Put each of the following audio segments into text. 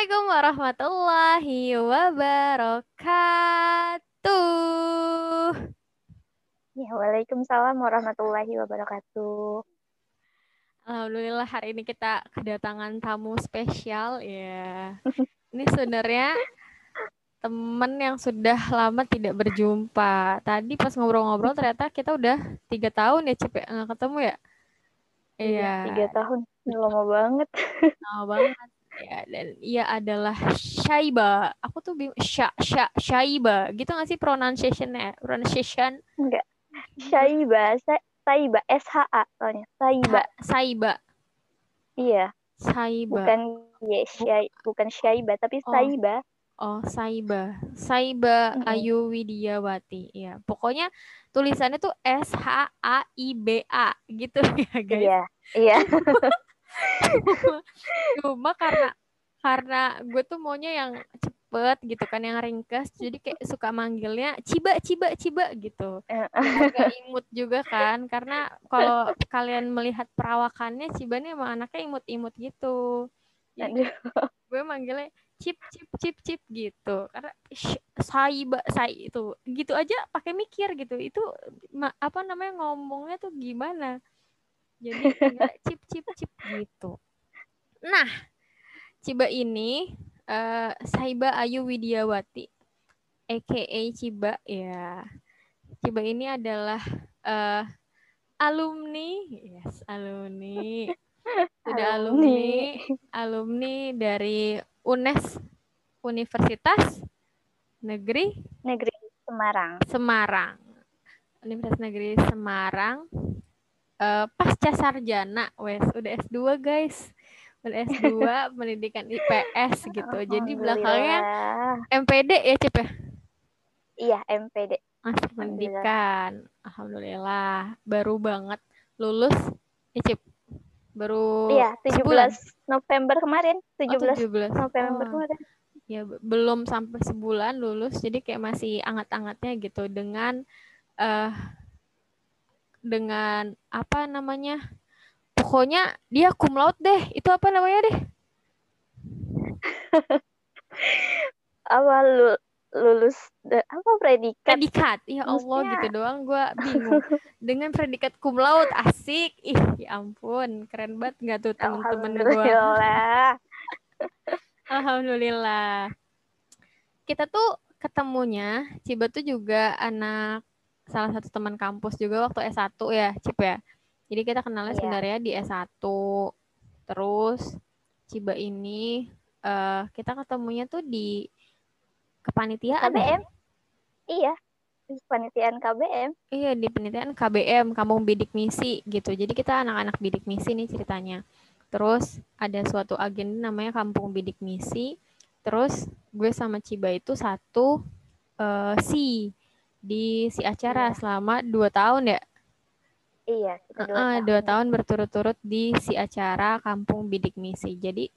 Assalamualaikum warahmatullahi wabarakatuh. Ya, Waalaikumsalam warahmatullahi wabarakatuh. Alhamdulillah hari ini kita kedatangan tamu spesial ya. Ini sebenarnya teman yang sudah lama tidak berjumpa. Tadi pas ngobrol-ngobrol ternyata kita udah tiga tahun ya Cip ya, nggak ketemu ya. Iya, tiga tahun. Lama banget. Lama banget. Ya, dan ia adalah Shaiba. Aku tuh bingung Sha, Sha, Shaiba. Gitu gak sih pronunciation-nya? Pronunciation? Enggak. Shaiba, Sa Saiba, S-H-A soalnya. Saiba. Sa- Saiba. Iya, Saiba. bukan ya, Syai, bukan Syaiba, tapi Oh. Saiba. Oh, Saiba. Saiba Mm-mm. Ayu Widiawati. Ya, pokoknya tulisannya tuh S H A I B A gitu ya, guys. Iya, iya. Cuma karena karena gue tuh maunya yang cepet gitu kan, yang ringkas. Jadi kayak suka manggilnya Ciba, Ciba, Ciba gitu. Agak imut juga kan, karena kalau kalian melihat perawakannya Ciba nih emang anaknya imut-imut gitu. Jadi gue manggilnya Cip, Cip, Cip, Cip gitu. Karena Saiba, Sai itu. Gitu aja pakai mikir gitu. Itu apa namanya ngomongnya tuh gimana? Jadi manggilnya Cip, Cip, Cip gitu. Nah, Ciba ini eh, Saiba Ayu Widiawati aka Ciba ya. Ciba ini adalah eh, alumni, yes, alumni. Sudah alumni, alumni dari UNES Universitas Negeri Negeri Semarang. Semarang. Universitas Negeri Semarang. Eh, pasca sarjana, wes udah S2 guys. Udah S2 pendidikan IPS gitu. Jadi belakangnya. MPD ya Cip ya? Iya, MPD. Master pendidikan. Alhamdulillah. Baru banget lulus ya Cip. Baru Iya, 17 sebulan. November kemarin. Oh, 17 17. November Oh, kemarin. ya be- belum sampai sebulan lulus jadi kayak masih anget-angetnya gitu dengan eh dengan apa namanya pokoknya dia cum laude deh. Itu apa namanya deh? Awal lu- lulus de- apa predikat? predikat. Ya Allah Maksudnya- gitu doang gue bingung. Dengan predikat cum laude asik. Ih ya ampun. Keren banget nggak tuh temen-temen gue Alhamdulillah. Alhamdulillah. Kita tuh ketemunya, Ciba tuh juga anak salah satu teman kampus juga waktu S1 ya, Cip ya. Jadi kita kenalnya Iya. sebenarnya di S1. Terus Ciba ini eh kita ketemunya tuh di kepanitiaan. ya? KBM? Iya. Panitiaan KBM. Iya, di penelitian KBM, Kampung Bidik Misi gitu. Jadi kita anak-anak bidik misi nih ceritanya. Terus ada suatu agenda namanya Kampung Bidik Misi. Terus gue sama Ciba itu satu eh, si di si acara Iya. selama dua tahun ya. Iya, dua Heeh, tahun. dua tahun berturut-turut di si acara Kampung Bidik Misi. Jadi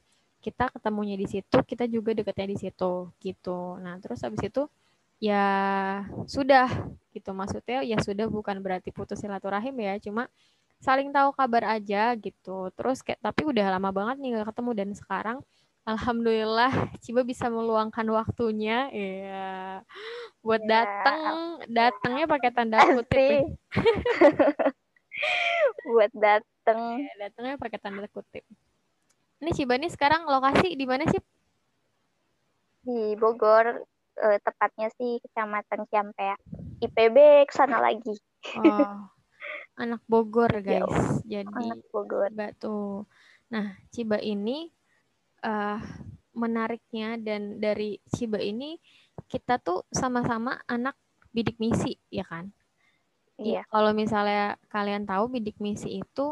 kita ketemunya di situ, kita juga deketnya di situ gitu. Nah, terus habis itu ya sudah gitu maksudnya ya sudah bukan berarti putus silaturahim ya, cuma saling tahu kabar aja gitu. Terus kayak tapi udah lama banget nih gak ketemu dan sekarang alhamdulillah Ciba bisa meluangkan waktunya ya buat Ya, datang datangnya pakai tanda kutip ya. Buat dateng Ya, datangnya pakai tanda kutip. Ini Ciba nih sekarang lokasi di mana sih? di Bogor, eh, tepatnya sih Kecamatan Ciampea. IPB ke sana lagi, Oh, anak Bogor guys. Jadi anak Bogor. Ciba tuh. Nah, Ciba ini eh menariknya dan dari Ciba ini kita tuh sama-sama anak bidik misi, ya kan? Iya, Kalau misalnya kalian tahu bidik misi itu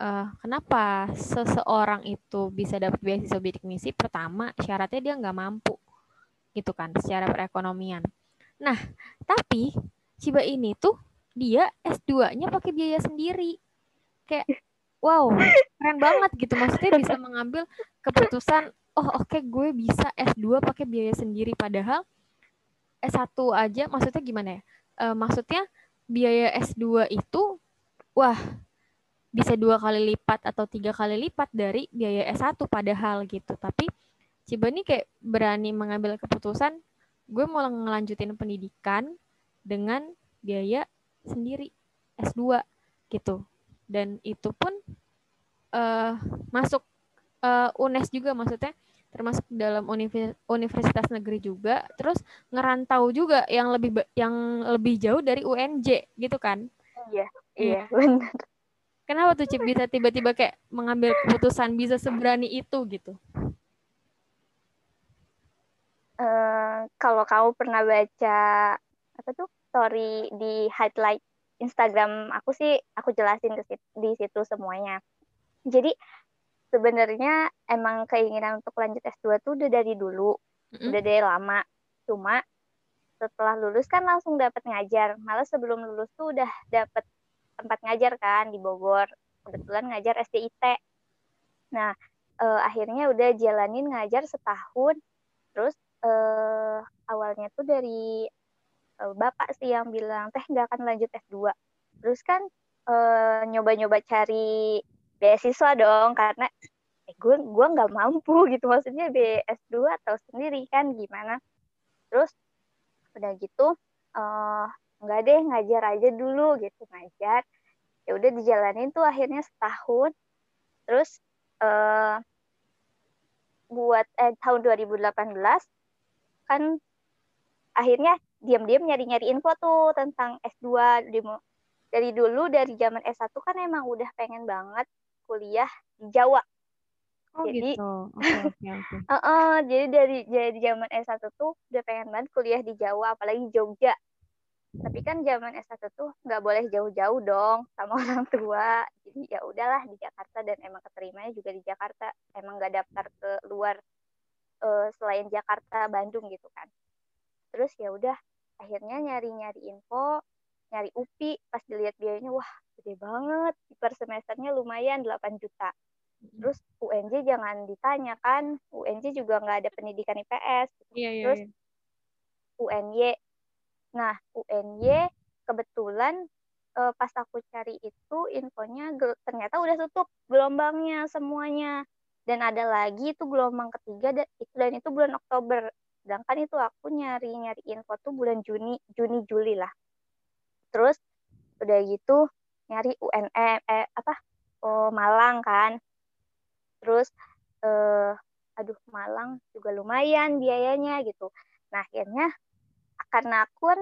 eh, kenapa seseorang itu bisa dapat beasiswa bidik misi? Pertama, syaratnya dia nggak mampu, gitu kan, secara perekonomian. Nah, tapi Ciba ini tuh dia S2-nya pakai biaya sendiri. Kayak wow, keren banget gitu. Maksudnya bisa mengambil keputusan, oh oke gue bisa S2 pakai biaya sendiri padahal S1 aja maksudnya gimana ya? Eh, maksudnya biaya S2 itu wah bisa dua kali lipat atau tiga kali lipat dari biaya S1 padahal gitu. Tapi Ciba nih kayak berani mengambil keputusan gue mau ngelanjutin pendidikan dengan biaya sendiri S2 gitu dan itu pun uh, masuk uh, UNES juga maksudnya. Termasuk dalam universitas negeri juga. Terus ngerantau juga yang lebih yang lebih jauh dari UNJ gitu kan? Iya iya. benar. Kenapa tuh Cip bisa tiba-tiba kayak mengambil keputusan bisa seberani itu gitu? Uh, kalau kamu pernah baca apa tuh story di highlight Instagram aku sih aku jelasin ke situ, di situ semuanya. Jadi sebenarnya emang keinginan untuk lanjut S2 tuh udah dari dulu, mm-hmm. udah dari lama. Cuma setelah lulus kan langsung dapat ngajar. Malah sebelum lulus tuh udah dapat tempat ngajar kan di Bogor. Kebetulan ngajar SDIT. Nah, eh, akhirnya udah jalanin ngajar setahun. Terus uh, awalnya tuh dari bapak sih yang bilang teh nggak akan lanjut S2 terus kan uh, nyoba-nyoba cari beasiswa dong karena eh, gue gue nggak mampu gitu maksudnya BS2 atau sendiri kan gimana. Terus udah gitu uh, nggak deh ngajar aja dulu gitu ngajar. Ya udah dijalanin tuh akhirnya setahun. Terus uh, buat eh, tahun 2018 kan akhirnya diam-diam nyari-nyari info tuh tentang S2 dari dulu dari zaman S1 kan emang udah pengen banget kuliah di Jawa. Oh jadi, gitu. Okay, okay, okay. uh, uh, jadi dari jadi zaman S1 tuh udah pengen banget kuliah di Jawa apalagi Jogja. Tapi kan zaman S1 tuh nggak boleh jauh-jauh dong sama orang tua. Jadi ya udahlah di Jakarta dan emang keterimanya juga di Jakarta. Emang nggak daftar ke luar uh, selain Jakarta Bandung gitu kan terus ya udah akhirnya nyari-nyari info nyari UPI pas dilihat biayanya wah gede banget. Per semesternya lumayan 8 juta. Terus UNJ jangan ditanya kan UNJ juga nggak ada pendidikan IPS iya, iya, terus iya. UNY nah UNY kebetulan uh, pas aku cari itu infonya ternyata udah tutup gelombangnya semuanya. Dan ada lagi itu gelombang ketiga dan itu dan itu bulan Oktober sedangkan itu aku nyari nyari info tuh bulan Juni Juni Juli lah. Terus udah gitu nyari UNM eh, apa oh, Malang kan. Terus eh, aduh Malang juga lumayan biayanya gitu. Nah akhirnya karena aku kan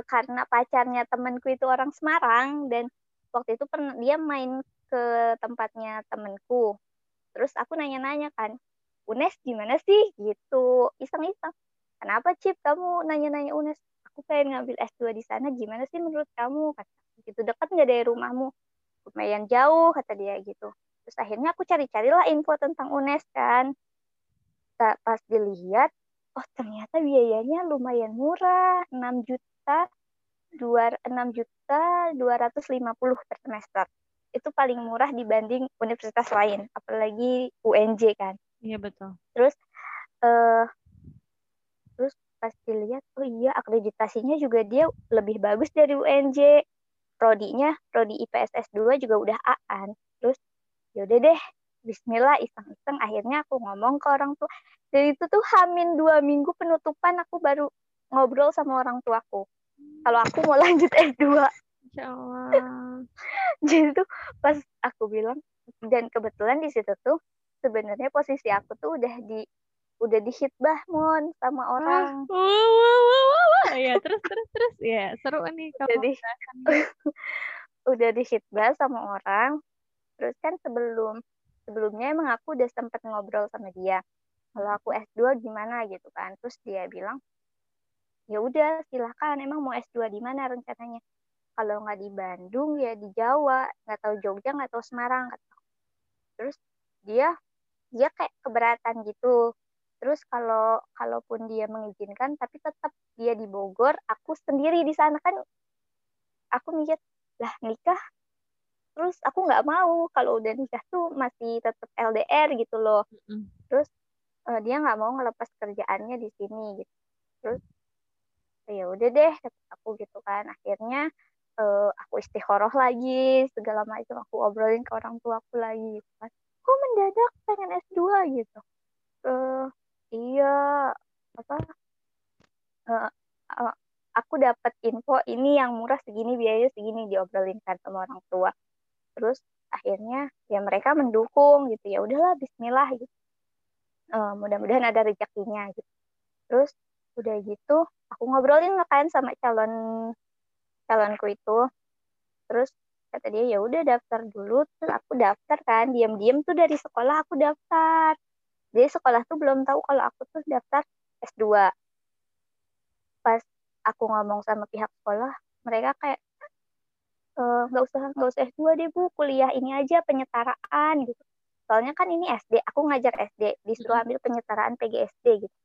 eh, karena pacarnya temanku itu orang Semarang dan waktu itu pernah dia main ke tempatnya temanku. Terus aku nanya-nanya kan UNES gimana sih? Gitu. Iseng-iseng. Kenapa Cip? Kamu nanya-nanya UNES. Aku pengen ngambil S2 di sana. Gimana sih menurut kamu? Kata gitu. Dekat nggak dari rumahmu? Lumayan jauh kata dia gitu. Terus akhirnya aku cari-carilah info tentang UNES kan. Pas dilihat oh ternyata biayanya lumayan murah. 6 juta dua enam juta dua ratus lima puluh per semester. Itu paling murah dibanding universitas lain, apalagi UNJ kan. Iya betul. Terus uh, terus pas dilihat, oh iya akreditasinya juga dia lebih bagus dari UNJ. Prodinya, prodi IPS S2 juga udah A-an. Terus yaudah deh, Bismillah iseng-iseng akhirnya aku ngomong ke orang tua. Dan itu tuh hamin dua minggu penutupan aku baru ngobrol sama orang tuaku. Kalau aku mau lanjut S2. Insya Allah. Jadi tuh pas aku bilang dan kebetulan di situ tuh sebenarnya posisi aku tuh udah di udah di hitbah mon sama orang. Wah, wah, wah, wah. Ya terus terus terus ya seru nih kalau Jadi udah di hitbah sama orang. Terus kan sebelum sebelumnya emang aku udah sempat ngobrol sama dia. Kalau aku S2 gimana gitu kan. Terus dia bilang, ya udah silahkan emang mau S2 di mana rencananya kalau nggak di Bandung ya di Jawa nggak tahu Jogja nggak tahu Semarang terus dia dia kayak keberatan gitu. Terus kalau kalaupun dia mengizinkan tapi tetap dia di Bogor aku sendiri di sana kan aku mikir lah nikah? Terus aku nggak mau kalau udah nikah tuh masih tetap LDR gitu loh. Terus uh, dia nggak mau ngelepas kerjaannya di sini gitu. Terus ya udah deh aku gitu kan. Akhirnya uh, aku istikharah lagi segala macam aku obrolin ke orang tua aku lagi gitu kan kok mendadak pengen S2 gitu? Uh, iya apa uh, uh, aku dapat info ini yang murah segini biaya segini diobrolin kan sama orang tua. Terus akhirnya ya mereka mendukung gitu. Ya udahlah Bismillah gitu. Uh, mudah-mudahan ada rezekinya gitu. Terus udah gitu aku ngobrolin kan sama calon calonku itu. Terus kata dia ya udah daftar dulu. Terus aku daftar kan diam-diam tuh dari sekolah aku daftar. Jadi sekolah tuh belum tahu kalau aku tuh daftar S2 pas aku ngomong sama pihak sekolah mereka kayak eh, nggak usah nggak usah S2 deh bu. Kuliah ini aja penyetaraan gitu. Soalnya kan ini SD aku ngajar SD disuruh ambil penyetaraan PGSD gitu.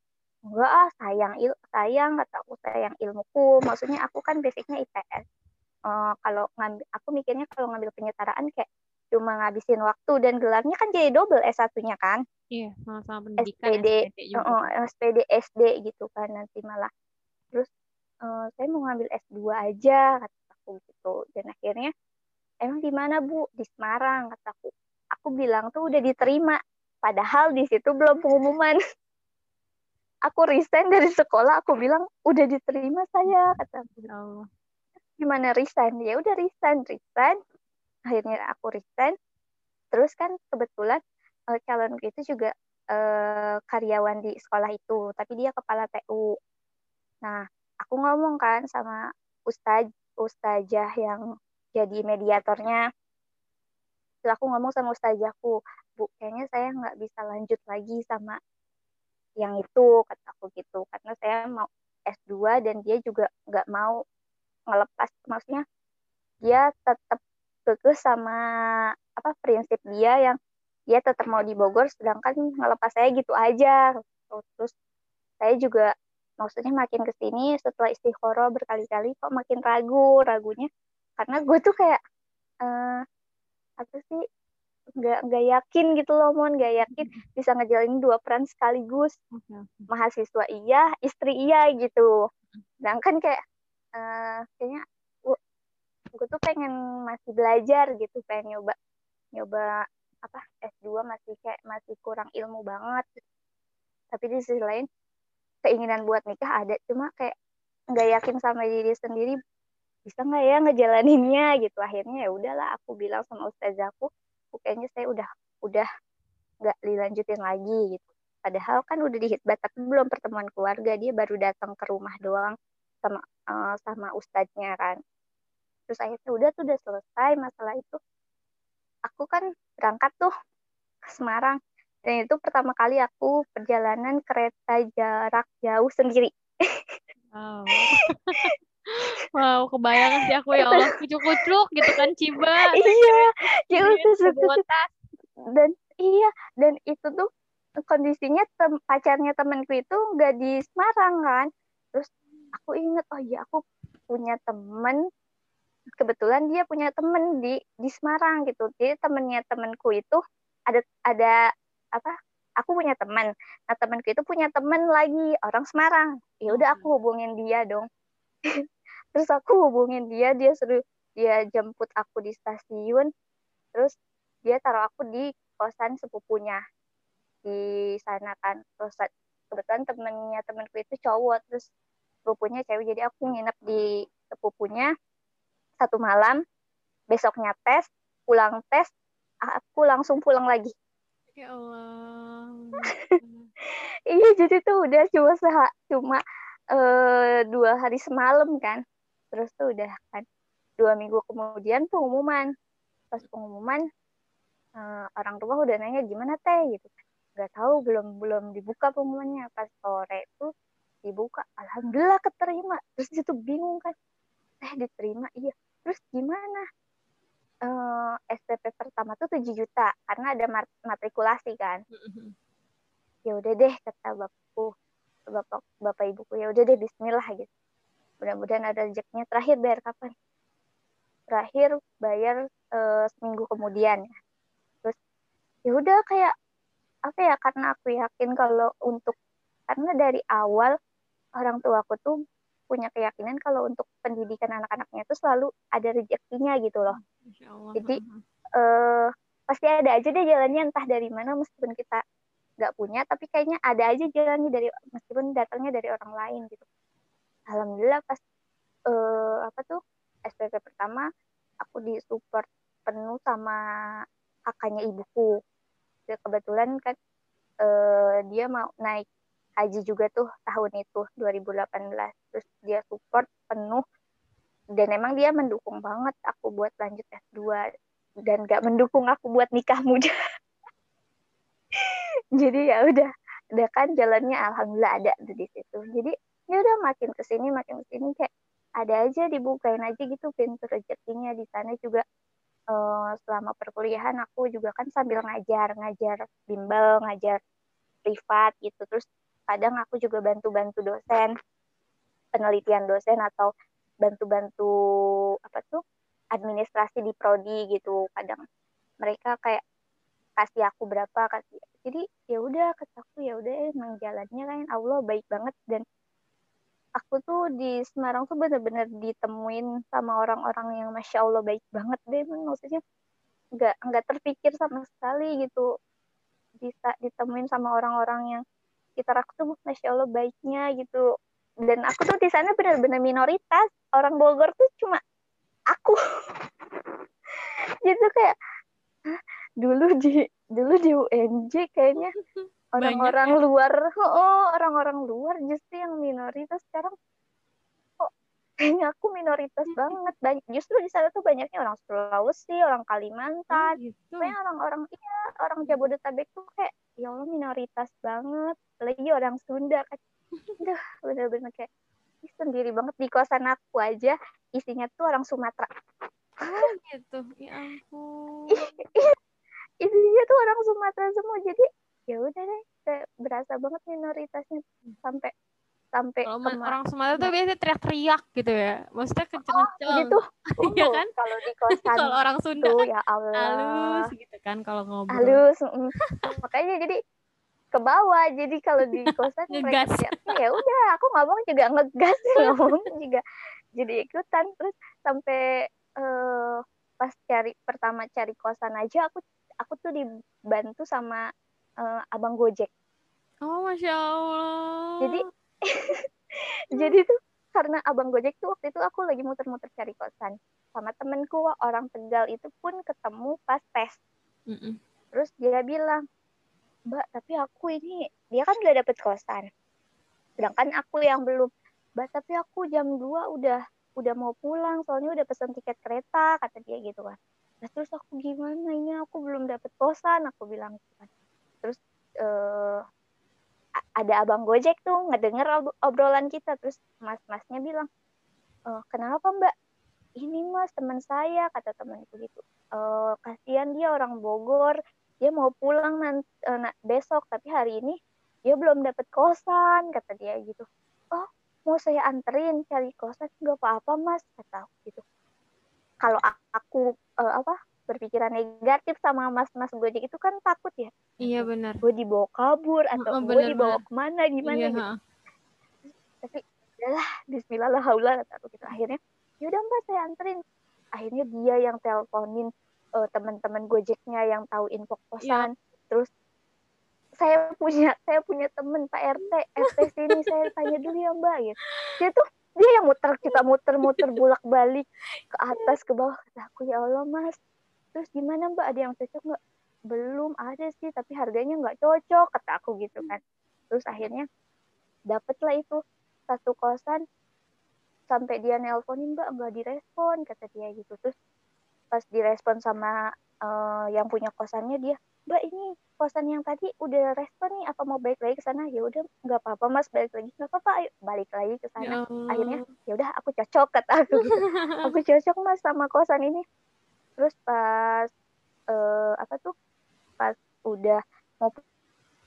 Enggak ah sayang il sayang kata aku sayang ilmuku. Maksudnya aku kan basicnya IPS uh, kalau ngambil aku mikirnya kalau ngambil penyetaraan kayak cuma ngabisin waktu dan gelarnya kan jadi double S1-nya kan? Iya sama-sama pendidikan SPD SPD, juga. Uh, SPD SD gitu kan nanti malah. Terus uh, saya mau ngambil S2 aja kata aku gitu. Dan akhirnya emang di mana Bu? Di Semarang kataku aku. Bilang tuh udah diterima padahal di situ belum pengumuman. Aku resign dari sekolah aku bilang udah diterima saya kata aku. Oh. Gimana resign? Ya udah resign resign. Akhirnya aku resign. Terus kan kebetulan uh, calon itu juga uh, karyawan di sekolah itu tapi dia kepala TU nah aku ngomong kan sama ustaz ustazah yang jadi mediatornya. Terus aku ngomong sama ustazahku bu kayaknya saya nggak bisa lanjut lagi sama yang itu kataku gitu. Karena saya mau S2 dan dia juga nggak mau ngelepas. Maksudnya dia tetap kekeh sama apa prinsip dia yang dia tetap mau di Bogor sedangkan ngelepas saya gitu aja. Terus saya juga maksudnya makin ke sini setelah istiqoroh berkali-kali kok makin ragu ragunya. Karena gue tuh kayak uh, apa sih nggak nggak yakin gitu loh mon. Nggak yakin bisa ngejalanin dua peran sekaligus. Mahasiswa iya istri iya gitu. Dan kan kayak uh, kayaknya gue tuh pengen masih belajar gitu pengen nyoba nyoba apa S2 masih kayak masih kurang ilmu banget. Tapi di sisi lain keinginan buat nikah ada cuma kayak nggak yakin sama diri sendiri bisa nggak ya ngejalaninnya gitu. Akhirnya ya udahlah aku bilang sama ustazahku kayaknya saya udah udah nggak dilanjutin lagi gitu. Padahal kan udah dihitbat tapi belum pertemuan keluarga dia baru datang ke rumah doang sama uh, sama ustadznya kan. Terus akhirnya udah tuh udah selesai masalah itu. Aku kan berangkat tuh ke Semarang. Dan itu pertama kali aku perjalanan kereta jarak jauh sendiri. Wow. Wow, kebayang sih aku ya Allah kucuk-kucuk gitu kan Ciba. Iya, ya kucuk Dan iya, dan itu tuh kondisinya tem pacarnya temanku itu nggak di Semarang kan. Terus aku inget, oh iya aku punya temen kebetulan dia punya temen di di Semarang gitu. Jadi temennya temanku itu ada ada apa? Aku punya teman. Nah temanku itu punya temen lagi orang Semarang. Ya udah aku hubungin dia dong terus aku hubungin dia dia suruh dia jemput aku di stasiun terus dia taruh aku di kosan sepupunya di sana kan terus kebetulan temennya temenku itu cowok terus sepupunya cewek jadi aku nginep di sepupunya satu malam. Besoknya tes pulang tes aku langsung pulang lagi. Ya Allah. Iya jadi tuh udah cuma seha cuma uh, dua hari semalam kan. Terus tuh udah kan dua minggu kemudian pengumuman. Pas pengumuman uh, orang tua udah nanya gimana teh? Gitu nggak tahu belum belum dibuka pengumumannya. Pas sore itu dibuka alhamdulillah keterima. Terus itu bingung kan. Teh diterima iya. Terus gimana? Uh, eh, SPP pertama tuh 7 juta karena ada matrikulasi kan. Ya udah deh kata bapakku bapak bapak ibuku ya udah deh Bismillah gitu. Mudah-mudahan ada rezekinya. Terakhir bayar kapan? Terakhir bayar uh, seminggu kemudian terus ya udah kayak apa ya karena aku yakin kalau untuk karena dari awal orang tua aku tuh punya keyakinan kalau untuk pendidikan anak-anaknya tuh selalu ada rezekinya gitu loh. Jadi uh, pasti ada aja deh jalannya entah dari mana meskipun kita nggak punya tapi kayaknya ada aja jalannya dari meskipun datangnya dari orang lain gitu. Alhamdulillah pas uh, apa tuh SPP pertama aku disupport penuh sama kakaknya ibuku. Kebetulan kan uh, dia mau naik haji juga tuh tahun itu 2018 terus dia support penuh. Dan emang dia mendukung banget aku buat lanjut S2 dan gak mendukung aku buat nikah muda. Jadi ya udah. Udah kan jalannya alhamdulillah ada di situ. Jadi ya udah makin ke sini makin ke sini kayak ada aja dibukain aja gitu pintu rezekinya di sana juga. Uh, selama perkuliahan aku juga kan sambil ngajar ngajar bimbel ngajar privat gitu. Terus kadang aku juga bantu-bantu dosen penelitian dosen atau bantu-bantu apa tuh administrasi di prodi gitu. Kadang mereka kayak kasih aku berapa kasih jadi ya udah kataku ya udah emang jalannya kan Allah baik banget. Dan aku tuh di Semarang tuh bener-bener ditemuin sama orang-orang yang masya Allah baik banget deh. Maksudnya nggak nggak terpikir sama sekali gitu. Bisa ditemuin sama orang-orang yang kita aku tuh masya Allah baiknya gitu. Dan aku tuh di sana benar-benar minoritas. Orang Bogor tuh cuma aku. Gitu kayak dulu di dulu di UNJ kayaknya orang-orang ya? luar oh orang-orang luar justru yang minoritas sekarang kayaknya aku minoritas banget. Banyak justru di sana tuh banyaknya orang Sulawesi orang Kalimantan. Oh, gitu. orang-orang iya orang Jabodetabek tuh kayak ya Allah minoritas banget. Lagi orang Sunda kan. Duh, bener-bener kayak sendiri banget di kosan aku aja isinya tuh orang Sumatera. Oh gitu, ya ampun. isinya tuh orang Sumatera semua. Jadi ya udah deh kayak berasa banget minoritasnya sampai sampai kalau orang Sumatera tuh biasanya teriak-teriak gitu ya. Maksudnya kenceng-kenceng. oh, gitu iya kan? kalau di kosan kalau orang Sunda tuh, kan ya Allah. halus gitu kan kalau ngobrol. Halus mm. makanya jadi ke bawah. Jadi kalau di kosan mereka ya udah aku ngomong juga ngegas ngomong juga jadi ikutan. Terus sampai uh, pas cari pertama cari kosan aja aku aku tuh dibantu sama uh, abang gojek. Oh masya allah. Jadi jadi tuh karena abang gojek tuh waktu itu aku lagi muter-muter cari kosan sama temenku orang tegal itu pun ketemu pas tes. Mm -mm. terus dia bilang mbak tapi aku ini dia kan udah dapet kosan. Sedangkan aku yang belum. Mbak tapi aku jam 2 udah udah mau pulang soalnya udah pesen tiket kereta kata dia gitu kan. Nah, terus aku gimana ini? Aku belum dapet kosan aku bilang gitu kan. Terus uh, ada abang gojek tuh ngedenger ob obrolan kita terus mas-masnya bilang e, kenapa mbak? Ini mas teman saya kata temanku gitu. E, kasihan dia orang Bogor dia mau pulang nanti uh, besok tapi hari ini dia belum dapat kosan kata dia gitu. Oh mau saya anterin cari kosan? Nggak apa-apa mas kata aku gitu. Kalau aku uh, apa berpikiran negatif sama mas-mas gojek itu kan takut ya iya benar gue dibawa kabur atau oh, gue dibawa bener. ke mana gimana iya, gitu tapi udahlah Bismillah lah kata aku gitu akhirnya yaudah mbak saya anterin akhirnya dia yang teleponin uh, teman-teman Gojeknya yang tahu info kosan. Ya. Terus saya punya saya punya temen Pak RT RT sini saya tanya dulu ya Mbak gitu. Dia tuh dia yang muter kita muter-muter bolak-balik ke atas ke bawah kata aku ya Allah Mas. Terus gimana Mbak? Ada yang cocok nggak? Belum ada sih tapi harganya nggak cocok kata aku gitu kan. Terus akhirnya dapatlah itu satu kosan. Sampai dia nelponin mbak nggak direspon kata dia gitu. Terus pas direspon sama uh, yang punya kosannya dia mbak ini kosan yang tadi udah respon nih apa mau balik lagi ke sana? Ya udah nggak apa-apa mas balik lagi. Nggak apa-apa ayo balik lagi ke sana. Ya akhirnya ya udah aku cocok kata aku aku cocok mas sama kosan ini terus pas uh, apa tuh pas udah mau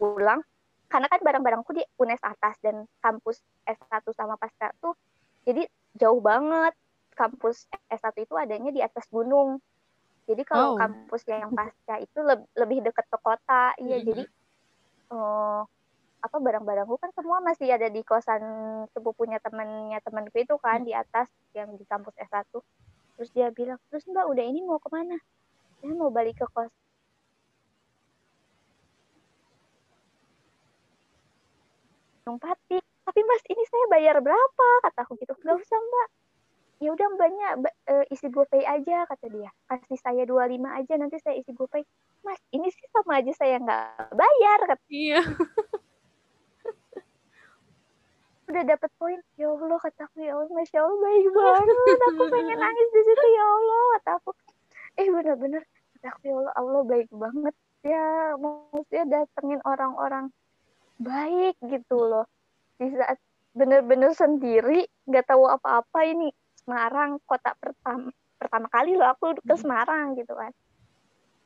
pulang karena kan barang-barangku di UNES atas dan kampus S1 sama pasca tuh jadi jauh banget kampus S1 itu adanya di atas gunung. Jadi kalau oh. kampus yang pasca itu le lebih dekat ke kota, iya. Mm -hmm. Jadi uh, apa barang-barangku kan semua masih ada di kosan sepupunya temennya temanku itu kan di atas yang di kampus S1. Terus dia bilang, terus Mbak udah ini mau ke mana? Saya mau balik ke kos. Gunung Pati tapi mas ini saya bayar berapa? Kata aku gitu nggak usah mbak. Ya udah mbaknya uh, isi GoPay aja kata dia. Kasih saya 25 aja nanti saya isi GoPay. Mas ini sih sama aja saya nggak bayar kata iya udah dapat poin. Ya Allah kataku ya Allah masya Allah baik banget. Aku pengen nangis di situ ya Allah kata aku eh bener-bener kataku ya Allah Allah baik banget ya. Maksudnya datengin orang-orang baik gitu loh. Di saat bener-bener sendiri nggak tahu apa-apa ini Semarang kota pertama pertama kali loh aku ke hmm. Semarang gitu kan.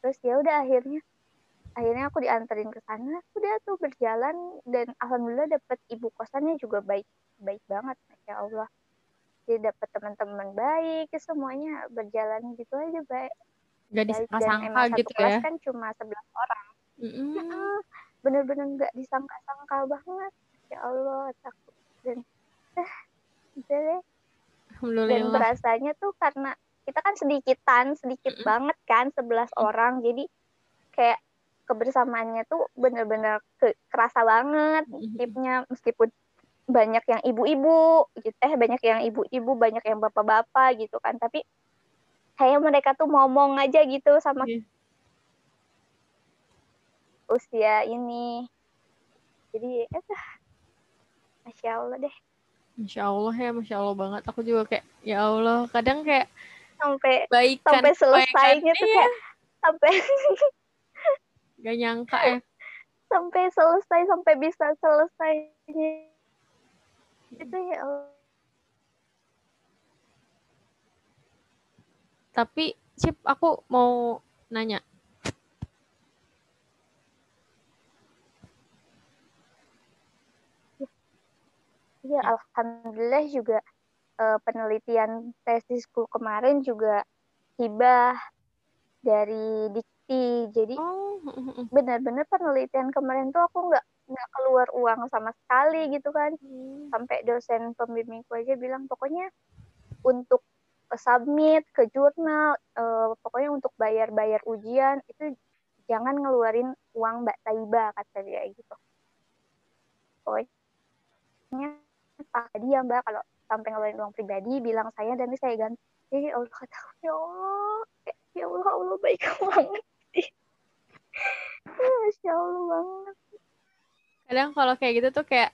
Terus ya udah akhirnya akhirnya aku dianterin ke sana udah tuh berjalan dan alhamdulillah dapet ibu kosannya juga baik baik banget ya Allah. Jadi dapet teman-teman baik semuanya berjalan gitu aja baik Gak disangka gitu ya? kan cuma sebelas orang. Mm-hmm. bener-bener nggak disangka-sangka banget ya Allah takut dan eh, deh. Dan berasanya tuh karena kita kan sedikitan sedikit mm -hmm. banget kan sebelas mm -hmm. orang. Jadi kayak kebersamaannya tuh bener-bener ke kerasa banget tipnya meskipun banyak yang ibu-ibu gitu eh banyak yang ibu-ibu banyak yang bapak-bapak gitu kan tapi kayak mereka tuh ngomong aja gitu sama yeah. usia ini. Jadi eh masya allah deh. Masya Allah ya, Masya Allah banget. Aku juga kayak, ya Allah, kadang kayak sampai baikan, sampai selesainya tuh kayak sampai gak nyangka ya. Sampai selesai, sampai bisa selesai. Itu ya Allah. Tapi, Cip, aku mau nanya. Iya, alhamdulillah juga uh, penelitian tesisku kemarin juga hibah dari Dikti. Jadi oh. benar-benar penelitian kemarin tuh aku nggak nggak keluar uang sama sekali gitu kan. Hmm. Sampai dosen pembimbingku aja bilang pokoknya untuk submit ke jurnal, uh, pokoknya untuk bayar-bayar ujian itu jangan ngeluarin uang Mbak Taiba kata dia gitu. Pokoknya pak dia mbak kalau sampai ngeluarin uang pribadi bilang saya dan saya ganti. Eh Allah kata ya Allah ya Allah Allah baik banget Masya Allah banget. Kadang kalau kayak gitu tuh kayak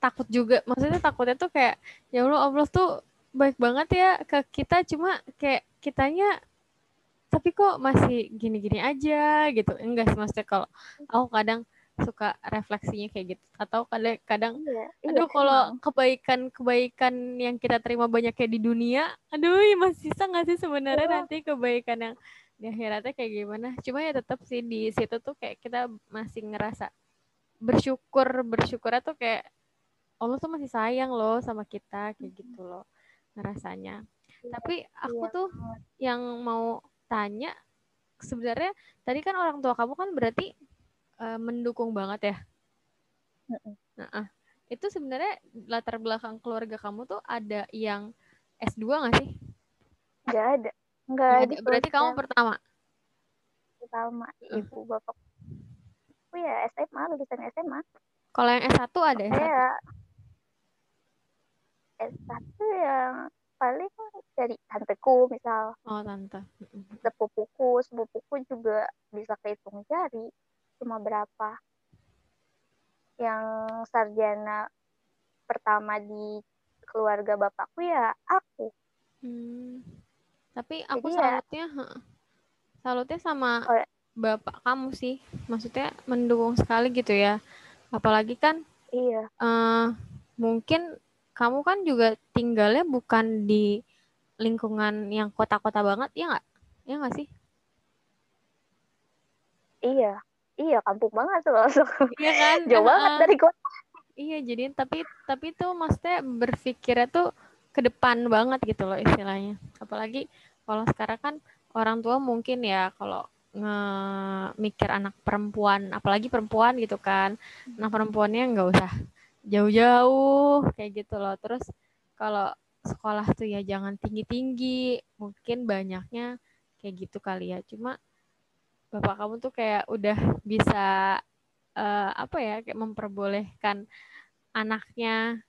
takut juga. Maksudnya takutnya tuh kayak ya Allah Allah tuh baik banget ya ke kita cuma kayak kitanya tapi kok masih gini-gini aja gitu. Enggak sih maksudnya kalau aku kadang suka refleksinya kayak gitu. Atau kadang kadang iya aduh iya, kalau kebaikan kebaikan yang kita terima banyak kayak di dunia aduh ya masih sisa nggak sih sebenarnya iya. nanti kebaikan yang di akhiratnya kayak gimana? Cuma ya tetap sih di situ tuh kayak kita masih ngerasa bersyukur bersyukur tuh kayak Allah tuh masih sayang loh sama kita kayak gitu loh ngerasanya. Iya, tapi aku iya. tuh yang mau tanya sebenarnya tadi kan orang tua kamu kan berarti uh, mendukung banget ya. Nah, uh, itu sebenarnya latar belakang keluarga kamu tuh ada yang S2 nggak sih? Nggak ada. Nggak ada. Berarti kamu pertama? Pertama, ibu bapak. Oh ya, SMA, lulusan SMA. Kalau yang S1 ada S1? Ya, S1 yang paling dari tanteku misal. Oh, tante. Sepupuku, sepupuku juga bisa kehitung jari cuma berapa? Yang sarjana pertama di keluarga bapakku ya aku. Hmm. tapi aku Jadi ya salutnya ya, salutnya sama oh, ya. bapak kamu sih. Maksudnya mendukung sekali gitu ya. Apalagi kan iya. uh, mungkin kamu kan juga tinggalnya bukan di lingkungan yang kota-kota banget ya nggak? Ya nggak sih? Iya iya kampung banget tuh langsung. Iya kan? Jauh banget uh, dari kota iya jadi tapi tapi tuh maksudnya berpikirnya tuh ke depan banget gitu loh istilahnya. Apalagi kalau sekarang kan orang tua mungkin ya kalau nge mikir anak perempuan apalagi perempuan gitu kan. Anak perempuannya nggak usah jauh-jauh kayak gitu loh. Terus kalau sekolah tuh ya jangan tinggi-tinggi mungkin banyaknya kayak gitu kali ya. Cuma bapak kamu tuh kayak udah bisa uh, apa ya kayak memperbolehkan anaknya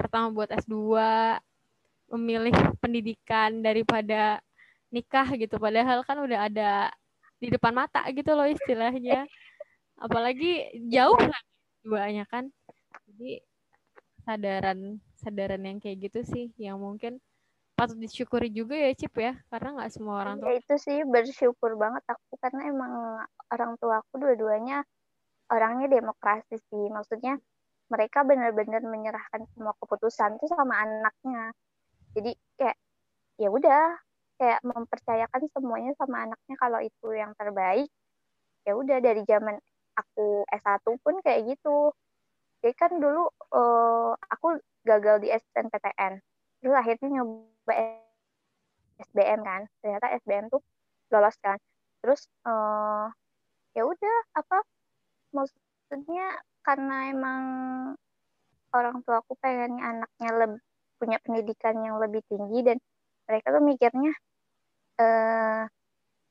pertama buat S2 memilih pendidikan daripada nikah gitu. Padahal kan udah ada di depan mata gitu loh istilahnya. Apalagi jauh lah duanya kan. Jadi sadaran sadaran yang kayak gitu sih yang mungkin patut disyukuri juga ya Cip ya. Karena nggak semua orang tua ya, itu sih bersyukur banget aku karena emang orang tua aku dua-duanya orangnya demokrasi sih. Maksudnya mereka benar-benar menyerahkan semua keputusan tuh sama anaknya. Jadi kayak ya udah kayak mempercayakan semuanya sama anaknya kalau itu yang terbaik. Ya udah dari zaman aku S1 pun kayak gitu. Jadi kan dulu uh, aku gagal di SNPTN terus akhirnya nyoba SBM kan. Ternyata SBM tuh lolos kan. Terus uh, ya udah apa maksudnya karena emang orang tua aku pengen anaknya lebih punya pendidikan yang lebih tinggi dan mereka tuh mikirnya uh,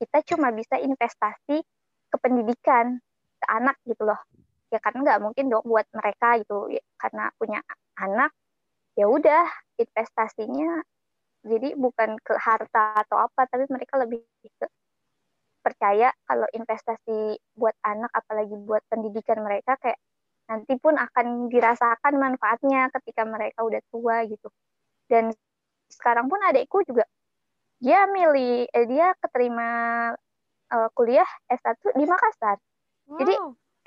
kita cuma bisa investasi ke pendidikan ke anak gitu loh. Ya karena nggak mungkin dong buat mereka gitu ya, karena punya anak ya udah investasinya jadi bukan ke harta atau apa tapi mereka lebih ke percaya kalau investasi buat anak apalagi buat pendidikan mereka kayak nanti pun akan dirasakan manfaatnya ketika mereka udah tua gitu dan sekarang pun adikku juga dia milih eh, dia keterima uh, kuliah S1 di Makassar wow. jadi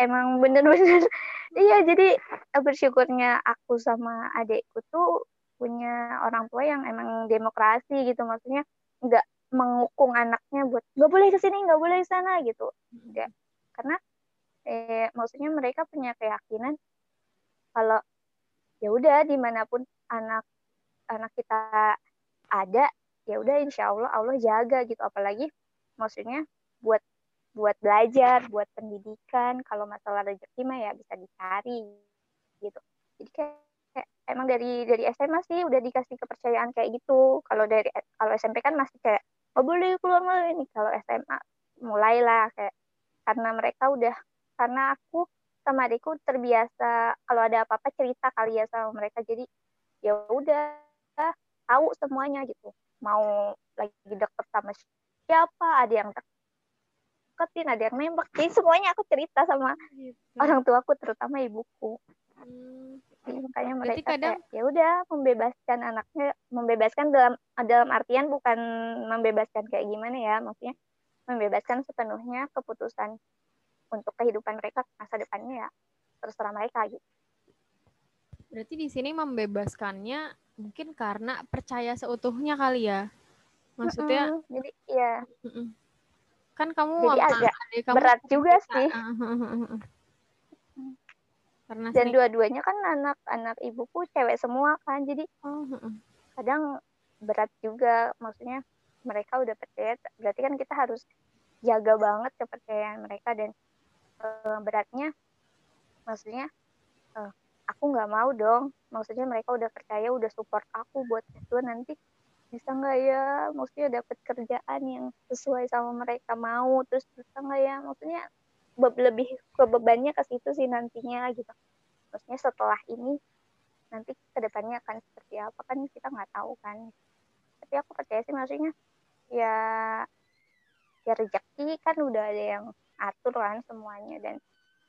emang bener-bener. Iya jadi eh, bersyukurnya aku sama adekku tuh punya orang tua yang emang demokrasi gitu. Maksudnya nggak mengukung anaknya buat nggak boleh ke sini nggak boleh ke sana gitu. Enggak karena eh, maksudnya mereka punya keyakinan kalau ya udah di mana pun anak anak kita ada ya udah insya Allah Allah jaga gitu. Apalagi maksudnya buat buat belajar, buat pendidikan. Kalau masalah rezeki mah ya bisa dicari gitu. Jadi kayak, kayak emang dari dari SMA sih udah dikasih kepercayaan kayak gitu. Kalau dari kalau SMP kan masih kayak oh boleh keluar malah ini. Kalau SMA mulailah kayak karena mereka udah karena aku sama adikku terbiasa kalau ada apa-apa cerita kali ya sama mereka jadi ya udah tahu semuanya gitu mau lagi deket sama siapa ada yang deket deketin ada yang nembak. Jadi semuanya aku cerita sama gitu. orang tuaku terutama ibuku. Hmm. jadi makanya mereka kadang... ya udah membebaskan anaknya membebaskan dalam dalam artian bukan membebaskan kayak gimana ya maksudnya membebaskan sepenuhnya keputusan untuk kehidupan mereka masa depannya ya. Terserah mereka gitu. Berarti di sini membebaskannya mungkin karena percaya seutuhnya kali ya? Maksudnya mm -hmm. jadi ya mm -mm kan kamu jadi agak kamu berat juga sih. Karena dan dua-duanya kan anak-anak ibuku cewek semua kan. Jadi kadang berat juga. Maksudnya mereka udah percaya berarti kan kita harus jaga banget kepercayaan mereka dan uh, beratnya maksudnya uh, aku nggak mau dong. Maksudnya mereka udah percaya udah support aku buat itu. Nanti bisa nggak ya? Maksudnya dapat kerjaan yang sesuai sama mereka mau terus bisa nggak ya? Maksudnya lebih ke bebannya ke situ sih nantinya gitu. Maksudnya setelah ini nanti ke depannya akan seperti apa kan kita nggak tahu kan. Tapi aku percaya sih maksudnya ya ya rezeki kan udah ada yang atur kan semuanya. Dan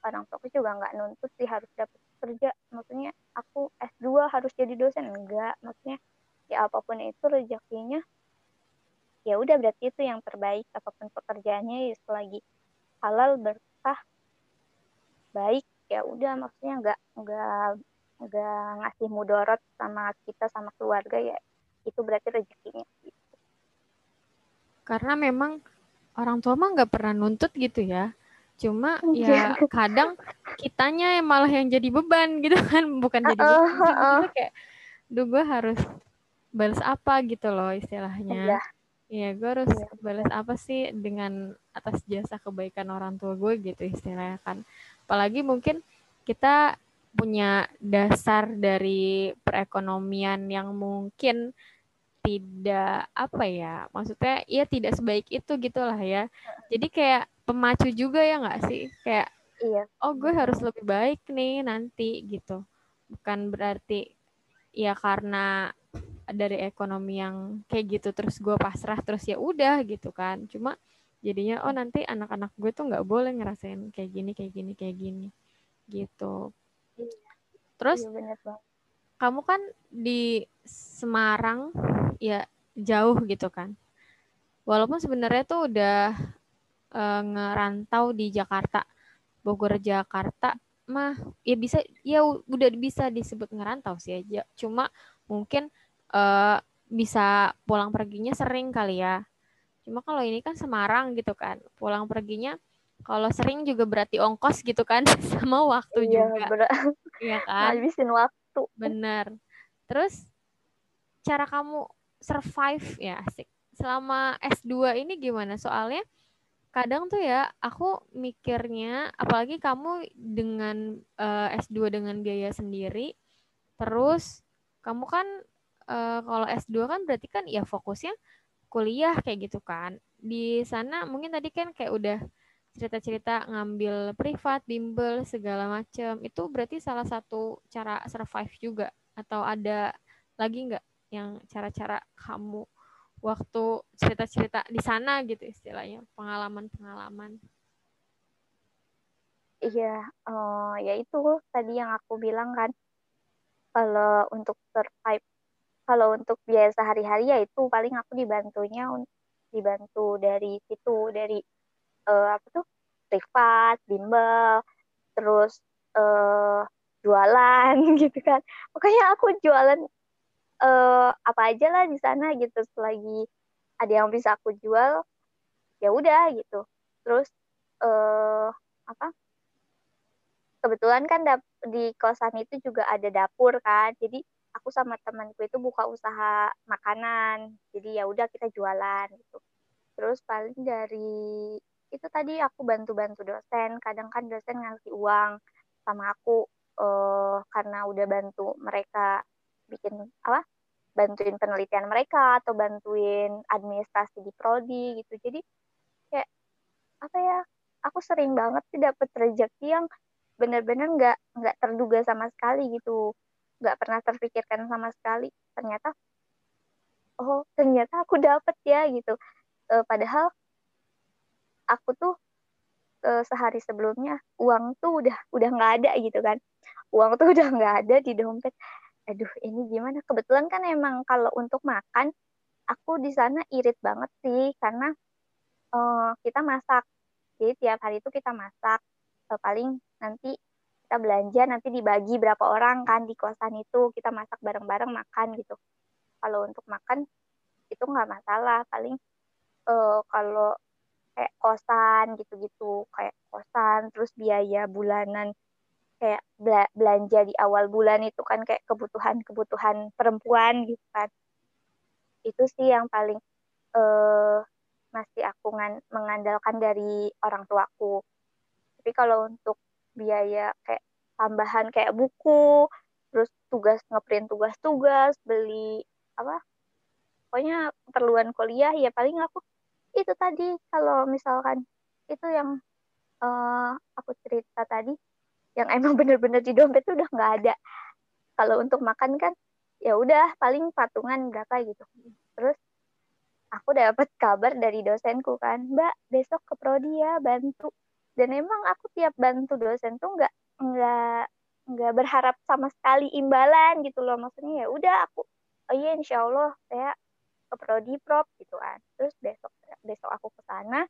orang tua juga nggak nuntut sih harus dapat kerja. Maksudnya aku S2 harus jadi dosen. Enggak maksudnya ya apa pun itu rezekinya ya udah berarti itu yang terbaik. Apa pun pekerjaannya ya selagi halal berkah baik ya udah. Maksudnya nggak nggak nggak ngasih mudorot sama kita sama keluarga ya itu berarti rezekinya. Gitu. karena memang orang tua mah nggak pernah nuntut gitu ya. Cuma ya kadang kitanya yang malah yang jadi beban gitu kan. Bukan jadi uh, uh, uh. kayak duh gue harus balas apa gitu loh istilahnya. Iya. Iya, gue harus iya. balas apa sih dengan atas jasa kebaikan orang tua gue gitu istilahnya kan. Apalagi mungkin kita punya dasar dari perekonomian yang mungkin tidak apa ya maksudnya ya tidak sebaik itu gitulah ya jadi kayak pemacu juga ya nggak sih kayak iya. oh gue harus lebih baik nih nanti gitu bukan berarti ya karena dari ekonomi yang kayak gitu terus gue pasrah terus ya udah gitu kan. Cuma jadinya oh nanti anak-anak gue tuh nggak boleh ngerasain kayak gini kayak gini kayak gini. Gitu. Terus Iya, bener banget. kamu kan di Semarang ya jauh gitu kan. Walaupun sebenarnya tuh udah eh, ngerantau di Jakarta Bogor Jakarta mah ya bisa ya udah bisa disebut ngerantau sih aja. Cuma mungkin eh, bisa pulang perginya sering kali ya. Cuma kalau ini kan Semarang gitu kan. Pulang perginya kalau sering juga berarti ongkos gitu kan sama waktu Iya, juga. bener. Iya kan? Ngabisin waktu. bener. Terus cara kamu survive ya asik. Selama S2 ini gimana? Soalnya kadang tuh ya aku mikirnya apalagi kamu dengan eh, S2 dengan biaya sendiri terus kamu kan eh, kalau S2 kan berarti kan ya fokusnya kuliah kayak gitu kan. Di sana mungkin tadi kan kayak udah cerita-cerita ngambil privat bimbel segala macam itu berarti salah satu cara survive juga? Atau ada lagi nggak yang cara-cara kamu waktu cerita-cerita di sana gitu istilahnya? Pengalaman-pengalaman. Iya, eh, ya itu tadi yang aku bilang kan, kalau untuk survive, kalau untuk biaya sehari-hari ya itu paling aku dibantunya un- dibantu dari situ, dari eh, apa tuh privat, bimbel, terus eh, jualan gitu kan. Makanya aku jualan eh, apa aja lah di sana gitu, selagi ada yang bisa aku jual, ya udah gitu. Terus eh, apa? kebetulan kan di kosan itu juga ada dapur kan jadi aku sama temanku itu buka usaha makanan. Jadi ya udah kita jualan gitu. Terus paling dari itu tadi aku bantu-bantu dosen. Kadang kan dosen ngasih uang sama aku eh, karena udah bantu mereka bikin apa bantuin penelitian mereka atau bantuin administrasi di prodi gitu. Jadi kayak apa ya aku sering banget sih dapet rezeki yang benar-benar nggak nggak terduga sama sekali gitu nggak pernah terpikirkan sama sekali. Ternyata oh ternyata aku dapet ya gitu. Eh, padahal aku tuh eh, sehari sebelumnya uang tuh udah udah nggak ada gitu kan. Uang tuh udah nggak ada di dompet. Aduh ini gimana? Kebetulan kan emang kalau untuk makan aku di sana irit banget sih. Karena eh, kita masak. Jadi tiap hari itu kita masak. Eh, paling nanti kita belanja nanti dibagi berapa orang kan di kosan itu kita masak bareng-bareng makan gitu. Kalau untuk makan itu nggak masalah. Paling eh, kalau kayak kosan gitu-gitu kayak kosan terus biaya bulanan kayak bela- belanja di awal bulan itu kan kayak kebutuhan-kebutuhan perempuan gitu kan. Itu sih yang paling eh, masih aku ngan- mengandalkan dari orang tuaku. Tapi kalau untuk biaya kayak tambahan kayak buku terus tugas ngeprint tugas-tugas beli apa pokoknya keperluan kuliah ya paling aku itu tadi kalau misalkan itu yang eh, aku cerita tadi yang emang bener-bener di dompet tuh udah nggak ada. Kalau untuk makan kan ya udah paling patungan berapa gitu. Terus aku dapat kabar dari dosenku kan mbak besok ke prodi ya bantu dan emang aku tiap bantu dosen tuh nggak nggak nggak berharap sama sekali imbalan gitu loh. Maksudnya ya udah aku oh iya insya Allah saya ke prodi prop gitu kan. Terus besok besok aku ke sana.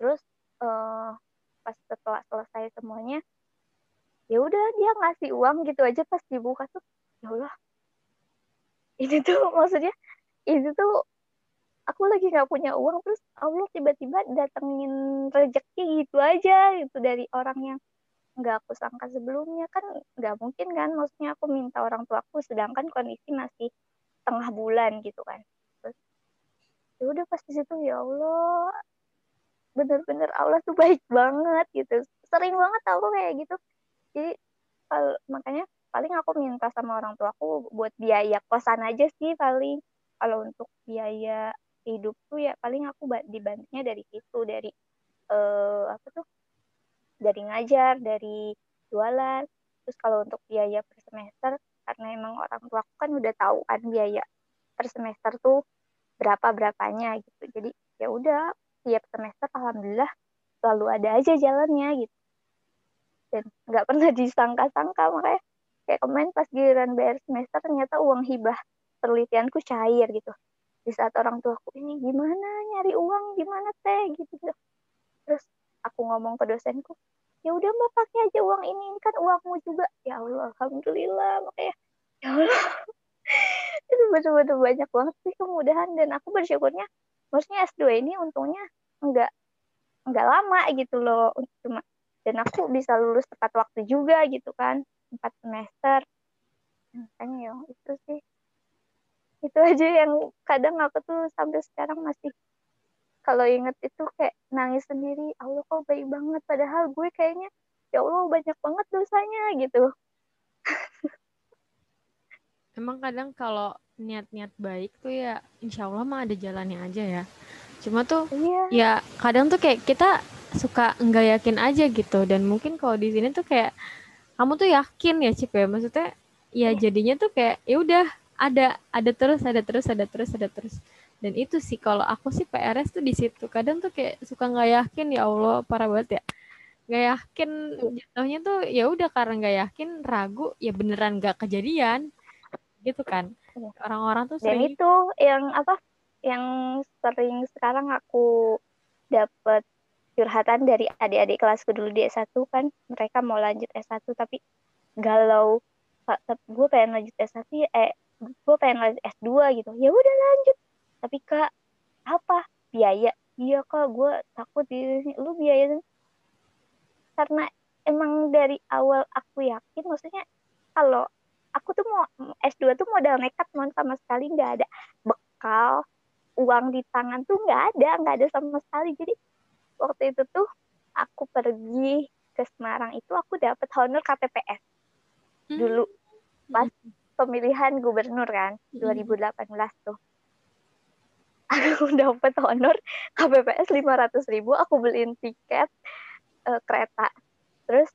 Terus eh, pas setelah selesai semuanya ya udah dia ngasih uang gitu aja pas dibuka tuh ya Allah ini tuh maksudnya itu tuh aku lagi nggak punya uang terus Allah tiba-tiba datengin rezeki gitu aja gitu dari orang yang nggak aku sangka sebelumnya. Kan nggak mungkin kan maksudnya aku minta orang tuaku sedangkan kondisi masih tengah bulan gitu kan. Terus ya udah pas di situ ya Allah bener-bener Allah tuh baik banget gitu. Sering banget aku kayak gitu. Jadi kalau makanya paling aku minta sama orang tuaku buat biaya kosan aja sih paling. Kalau untuk biaya hidup tuh ya paling aku ba- dibantunya dari situ dari eh, apa tuh dari ngajar dari jualan. Terus kalau untuk biaya per semester karena emang orang tua aku kan udah tahu kan biaya per semester tuh berapa berapanya gitu. Jadi ya udah tiap semester alhamdulillah selalu ada aja jalannya gitu. Dan nggak pernah disangka-sangka makanya kayak kemarin pas giliran bayar semester ternyata uang hibah penelitianku cair gitu di saat orang tuaku ini gimana? Nyari uang gimana teh? Gitu, gitu. Terus aku ngomong ke dosenku ya udah mbak pakai aja uang ini ini kan uangmu juga. Ya Allah alhamdulillah makanya ya. Allah. Itu betul-betul banyak banget sih kemudahan dan aku bersyukurnya maksudnya S2 ini untungnya enggak enggak lama gitu loh cuma dan aku bisa lulus tepat waktu juga gitu kan empat semester. Makanya ya itu sih itu aja yang kadang aku tuh sampai sekarang masih kalau inget itu kayak nangis sendiri Allah kok baik banget. Padahal gue kayaknya ya Allah banyak banget dosanya gitu. Emang kadang kalau niat-niat baik tuh ya insya Allah mah ada jalannya aja ya. Cuma tuh iya. ya kadang tuh kayak kita suka enggak yakin aja gitu. Dan mungkin kalau di sini tuh kayak kamu tuh yakin ya Cip ya? Maksudnya ya iya. jadinya tuh kayak ya udah ada ada terus ada terus ada terus ada terus. Dan itu sih kalau aku sih PRS tuh di situ. Kadang tuh kayak suka nggak yakin ya Allah parah banget ya. Nggak yakin jatuhnya tuh ya udah karena nggak yakin ragu ya beneran nggak kejadian. Gitu kan. Iya. orang-orang tuh sering dan itu yang apa yang sering sekarang aku dapat curhatan dari adik-adik kelasku dulu di S1 kan mereka mau lanjut S1 tapi galau. Gue pengen lanjut S1 eh gue pengen lanjut S2 gitu. Ya udah lanjut. Tapi kak apa? Biaya. Iya kak gue takut di lu biaya karena emang dari awal aku yakin maksudnya kalau aku tuh mau S2 tuh modal nekat mon sama sekali nggak ada bekal uang di tangan tuh nggak ada nggak ada sama sekali. Jadi waktu itu tuh aku pergi ke Semarang itu aku dapat honor KPPS hmm. dulu. Pas pemilihan gubernur kan 2018 hmm. tuh. Aku dapat honor KPPS 500 ribu aku beliin tiket uh, kereta. Terus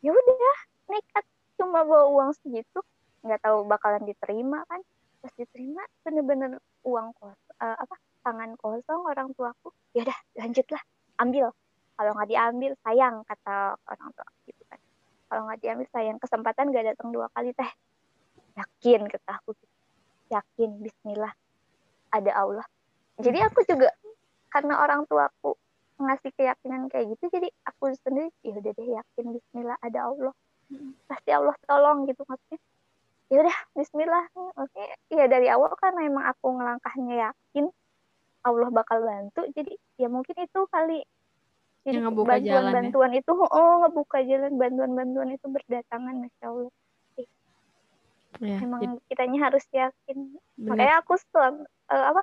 ya udah nekat. Cuma bawa uang segitu nggak tahu bakalan diterima kan. Pas diterima bener-bener uang kos uh, apa tangan kosong orang tuaku. Ya udah lanjutlah ambil. Kalau nggak diambil sayang kata orang tua gitu kan. Kalau nggak diambil sayang. Kesempatan gak datang dua kali teh yakin kata aku yakin Bismillah ada Allah. Jadi aku juga karena orang tuaku ngasih keyakinan kayak gitu jadi aku sendiri ya udah deh yakin Bismillah ada Allah. Pasti Allah tolong gitu maksudnya. Ya udah Bismillah. Maksudnya ya dari awal kan emang aku ngelangkahnya yakin Allah bakal bantu jadi ya mungkin itu kali. Jadi bantuan jalan, bantuan ya? itu oh ngebuka jalan bantuan bantuan itu berdatangan masya Allah ya, emang ya. kitanya harus yakin. Bener. makanya aku selalu uh, apa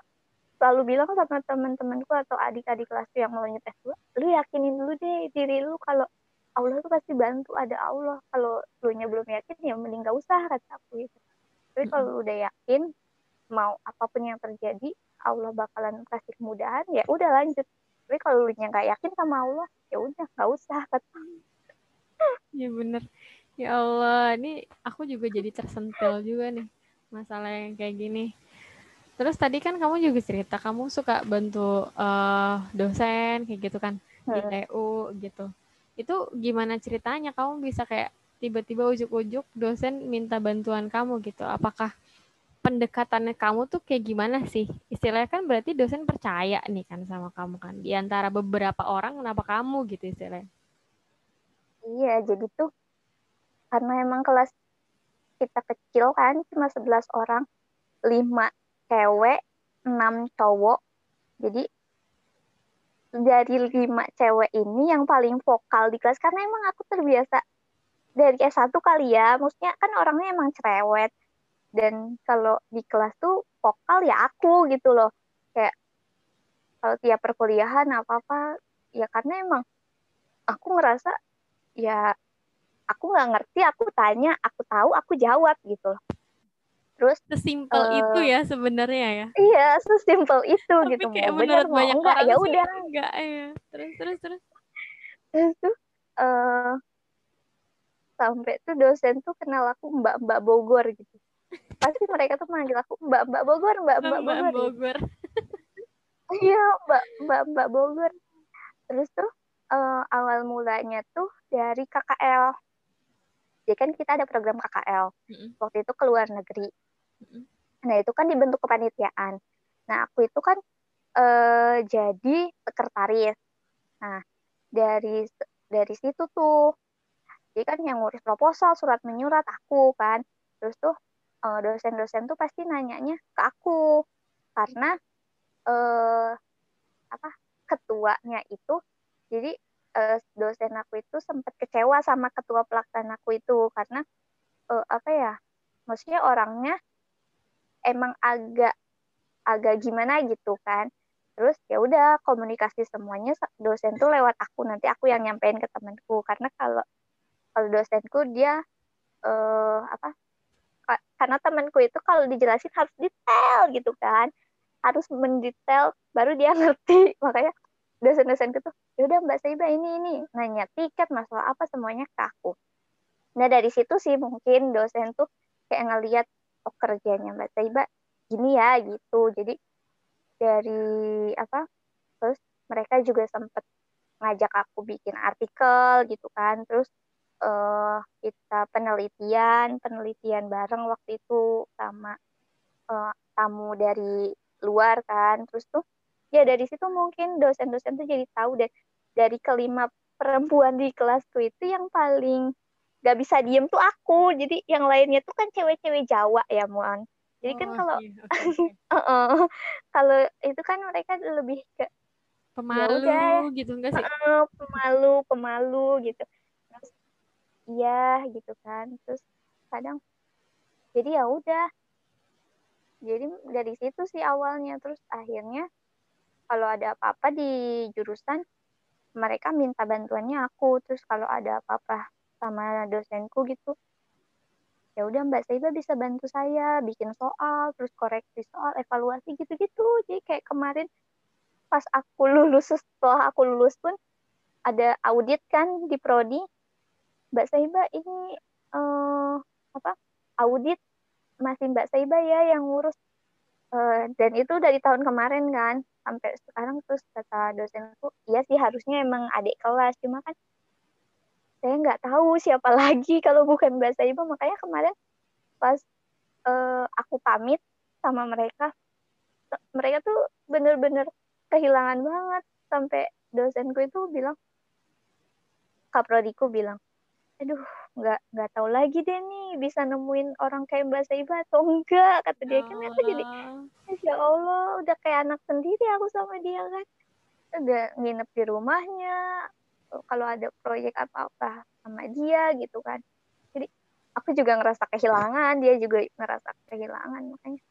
selalu bilang sama teman-temanku atau adik-adik kelas yang mau nyetes lu yakinin dulu deh diri lu kalau Allah tuh pasti bantu ada Allah. Kalau lu nya belum yakin ya mending gak usah kata aku gitu. Tapi kalau lu udah yakin mau apa pun yang terjadi Allah bakalan kasih kemudahan ya udah lanjut. Tapi kalau lu nya gak yakin sama Allah ya udah gak usah kata ya bener ya Allah ini aku juga jadi tersentil juga nih masalah yang kayak gini. Terus tadi kan kamu juga cerita kamu suka bantu uh, dosen kayak gitu kan di TU gitu. Itu gimana ceritanya? Kamu bisa kayak tiba-tiba ujuk-ujuk dosen minta bantuan kamu gitu. Apakah pendekatannya kamu tuh kayak gimana sih? Istilahnya kan berarti dosen percaya nih kan sama kamu kan. Di antara beberapa orang kenapa kamu gitu istilahnya? Iya jadi tuh karena emang kelas kita kecil kan cuma 11 orang. 5 cewek 6 cowok. Jadi dari lima cewek ini yang paling vokal di kelas karena emang aku terbiasa dari S1 kali ya. Maksudnya kan orangnya emang cerewet. Dan kalau di kelas tuh vokal ya aku gitu loh. Kayak kalau tiap perkuliahan apa apa ya karena emang aku ngerasa ya aku nggak ngerti aku tanya aku tahu aku jawab gitu. Loh terus sesimpel uh, itu ya sebenarnya ya? iya sesimpel itu Tapi gitu. kayak mau bener banyak enggak ya udah. enggak ya terus terus terus. Terus tuh uh, sampai tuh dosen tuh kenal aku Mbak Mbak Bogor gitu. Pasti mereka tuh manggil aku Mbak Mbak Bogor Mbak Mbak, Mbak Bogor Bogor. Iya Mbak Mbak Mbak Bogor. Terus tuh uh, awal mulanya tuh dari KKL jadi kan kita ada program KKL mm-hmm. waktu itu ke luar negeri. Mm-hmm. nah itu kan dibentuk kepanitiaan. Nah aku itu kan uh, jadi sekretaris. Nah dari dari situ tuh jadi kan yang ngurus proposal surat menyurat aku kan. Terus tuh uh, dosen-dosen tuh pasti nanyanya ke aku. Karena uh, apa ketuanya itu jadi uh, dosen aku itu sempat kecewa sama ketua pelaksana aku itu karena uh, apa ya maksudnya orangnya emang agak agak gimana gitu kan. Terus ya udah komunikasi semuanya dosen tuh lewat aku nanti aku yang nyampein ke temanku. Karena kalau kalau dosenku dia uh, apa karena temanku itu kalau dijelasin harus detail gitu kan. Harus mendetail baru dia ngerti. Makanya dosen-dosen itu ya udah Mbak Saiba ini ini nanya tiket masalah apa semuanya ke aku. Nah dari situ sih mungkin dosen tuh kayak ngelihat oh kerjanya Mbak Saiba gini ya gitu. Jadi dari apa terus mereka juga sempet ngajak aku bikin artikel gitu kan. Terus uh, kita penelitian penelitian bareng waktu itu sama uh, tamu dari luar kan. Terus tuh ya dari situ mungkin dosen-dosen tuh jadi tahu deh. Dari kelima perempuan di kelasku itu yang paling gak bisa diem tuh aku. Jadi yang lainnya tuh kan cewek-cewek Jawa ya Muan. Jadi kan oh, kalau iya, okay, okay. kalau itu kan mereka lebih ke ya pemalu ya gitu enggak sih? Uh, pemalu pemalu gitu. Terus iya gitu kan. Terus kadang jadi ya udah. Jadi dari situ sih awalnya. Terus akhirnya kalau ada apa-apa di jurusan mereka minta bantuannya aku. Terus kalau ada apa-apa sama dosenku gitu ya udah Mbak Saiba bisa bantu saya bikin soal terus koreksi soal evaluasi gitu-gitu. Jadi kayak kemarin pas aku lulus setelah aku lulus pun ada audit kan di prodi. Mbak Saiba ini uh, apa audit masih Mbak Saiba ya yang ngurus uh, dan itu dari tahun kemarin kan sampai sekarang terus kata dosenku iya sih harusnya emang adik kelas. Cuma kan saya nggak tahu siapa lagi kalau bukan bahasa ibu makanya kemarin pas uh, aku pamit sama mereka mereka tuh bener-bener kehilangan banget. Sampai dosenku itu bilang kaprodiku bilang aduh nggak nggak tahu lagi deh nih bisa nemuin orang kayak Mbak Saiba atau enggak kata dia. Kan aku jadi ya Allah udah kayak anak sendiri aku sama dia kan. Udah nginep di rumahnya kalau ada proyek apa-apa sama dia gitu kan. Jadi aku juga ngerasa kehilangan dia juga ngerasa kehilangan makanya.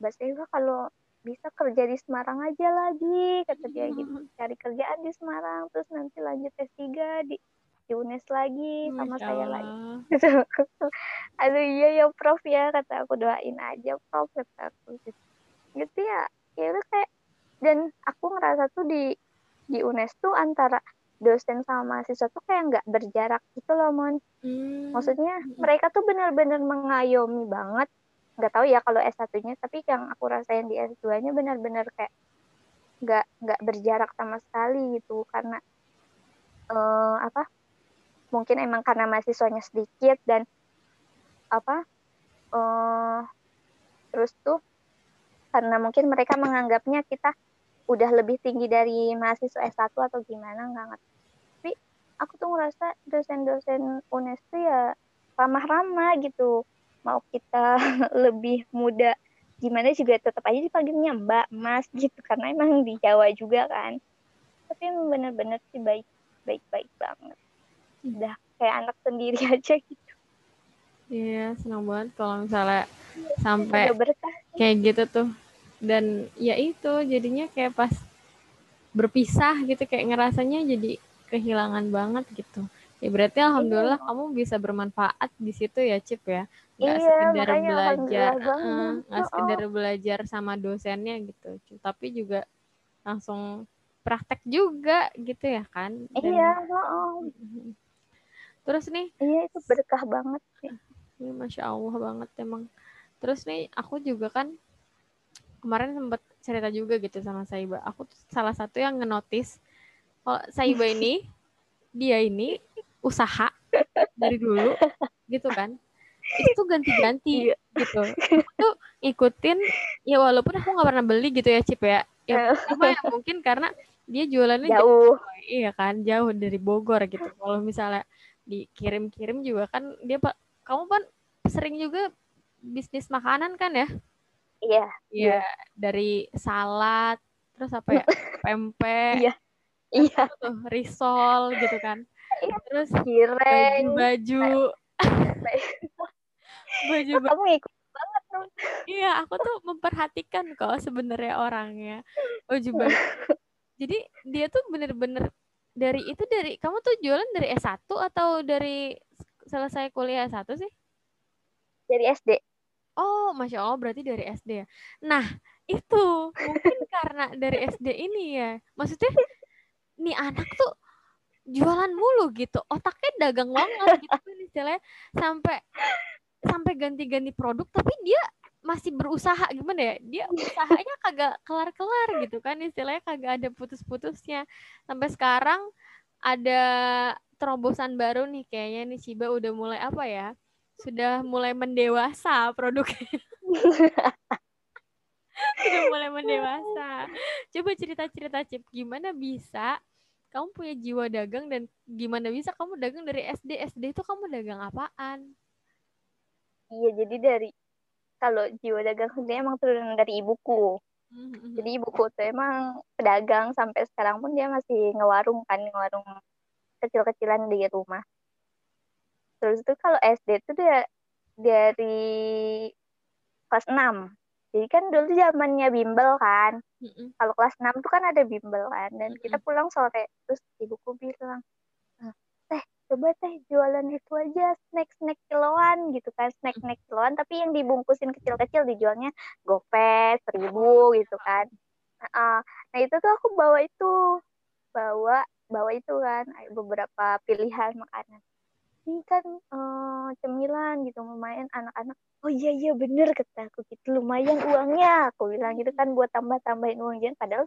Mbak Saiba kalau bisa kerja di Semarang aja lagi kata dia gitu. Cari kerjaan di Semarang terus nanti lanjut S3 di di UNES lagi sama Masya saya lagi. Aduh iya ya Prof ya kata aku doain aja Prof kata aku gitu. Gitu ya. Ya udah kayak dan aku ngerasa tuh di di UNES tuh antara dosen sama mahasiswa tuh kayak nggak berjarak gitu loh Mon. Hmm. Maksudnya mereka tuh benar-benar mengayomi banget. Nggak tahu ya kalau S1-nya, tapi yang aku rasain di S2-nya benar-benar kayak nggak nggak berjarak sama sekali gitu karena uh, apa mungkin emang karena mahasiswanya sedikit dan apa uh, terus tuh karena mungkin mereka menganggapnya kita udah lebih tinggi dari mahasiswa S1 atau gimana nggak ngerti. Tapi aku tuh ngerasa dosen-dosen UNES tuh ya ramah-ramah gitu. Mau kita lebih muda gimana juga tetap aja dipanggilnya mbak mas gitu. Karena emang di Jawa juga kan. Tapi bener-bener sih baik baik baik banget udah kayak anak sendiri aja gitu. Iya senang banget kalau misalnya sampai kayak gitu tuh. Dan ya itu jadinya kayak pas berpisah gitu kayak ngerasanya jadi kehilangan banget gitu. Ya berarti alhamdulillah iya. kamu bisa bermanfaat di situ ya Cip ya. Nggak iya, sekedar belajar nggak uh, sekedar oh. belajar sama dosennya gitu. Tapi juga langsung praktek juga gitu ya kan? Dan, iya oh. Terus nih? Iya itu berkah banget sih. Ini masya allah banget emang. Terus nih aku juga kan kemarin sempet cerita juga gitu sama Saiba. Aku tuh salah satu yang ngenotis kalau Saiba ini dia ini usaha dari dulu gitu kan. Itu tuh ganti-ganti Iya. gitu. Aku tuh ikutin ya walaupun aku nggak pernah beli gitu ya Cip ya. Ya cuma ya mungkin karena dia jualannya jauh. Iya kan jauh dari Bogor gitu. Kalau misalnya dikirim-kirim juga kan dia pak. Kamu kan sering juga bisnis makanan kan ya? Iya. Iya dari salad terus apa ya? Pempek. Iya. iya. tuh? Risol gitu kan. Iya. terus kireng baju baju baju kamu ngikut banget dong iya aku tuh memperhatikan kok sebenarnya orangnya. Baju baju jadi dia tuh bener-bener dari itu dari kamu tuh jualan dari S1 atau dari selesai kuliah S1 sih dari SD Oh, masya Allah berarti dari SD ya. Nah, itu mungkin karena dari SD ini ya. Maksudnya, nih anak tuh jualan mulu gitu. Otaknya dagang banget gitu kan istilahnya. Sampai sampai ganti-ganti produk, tapi dia masih berusaha gimana ya? Dia usahanya kagak kelar-kelar gitu kan istilahnya kagak ada putus-putusnya. Sampai sekarang ada terobosan baru nih kayaknya nih Shiba udah mulai apa ya? sudah mulai mendewasa produknya. sudah mulai mendewasa. Coba cerita-cerita Cip, gimana bisa kamu punya jiwa dagang dan gimana bisa kamu dagang dari SD? SD itu kamu dagang apaan? iya jadi dari kalau jiwa dagang sebenarnya emang turun dari ibuku. Mhm, jadi ibuku tuh emang pedagang sampai sekarang pun dia masih ngewarung kan ngewarung kecil-kecilan di rumah. Terus itu kalau SD itu dia dari kelas 6 jadi kan dulu zamannya bimbel kan. Kalau kelas 6 tuh kan ada bimbel kan. Dan kita pulang sore. Terus ibuku bilang "Ah, teh coba teh jualan itu aja snack snack kiloan gitu kan snack snack kiloan tapi yang dibungkusin kecil-kecil dijualnya gopes seribu gitu kan. Nah, nah itu tuh aku bawa itu bawa bawa itu kan beberapa pilihan makanan. Ini kan eh, cemilan gitu lumayan anak-anak oh iya iya bener kata aku gitu lumayan uangnya aku bilang gitu kan buat tambah-tambahin uang jajan padahal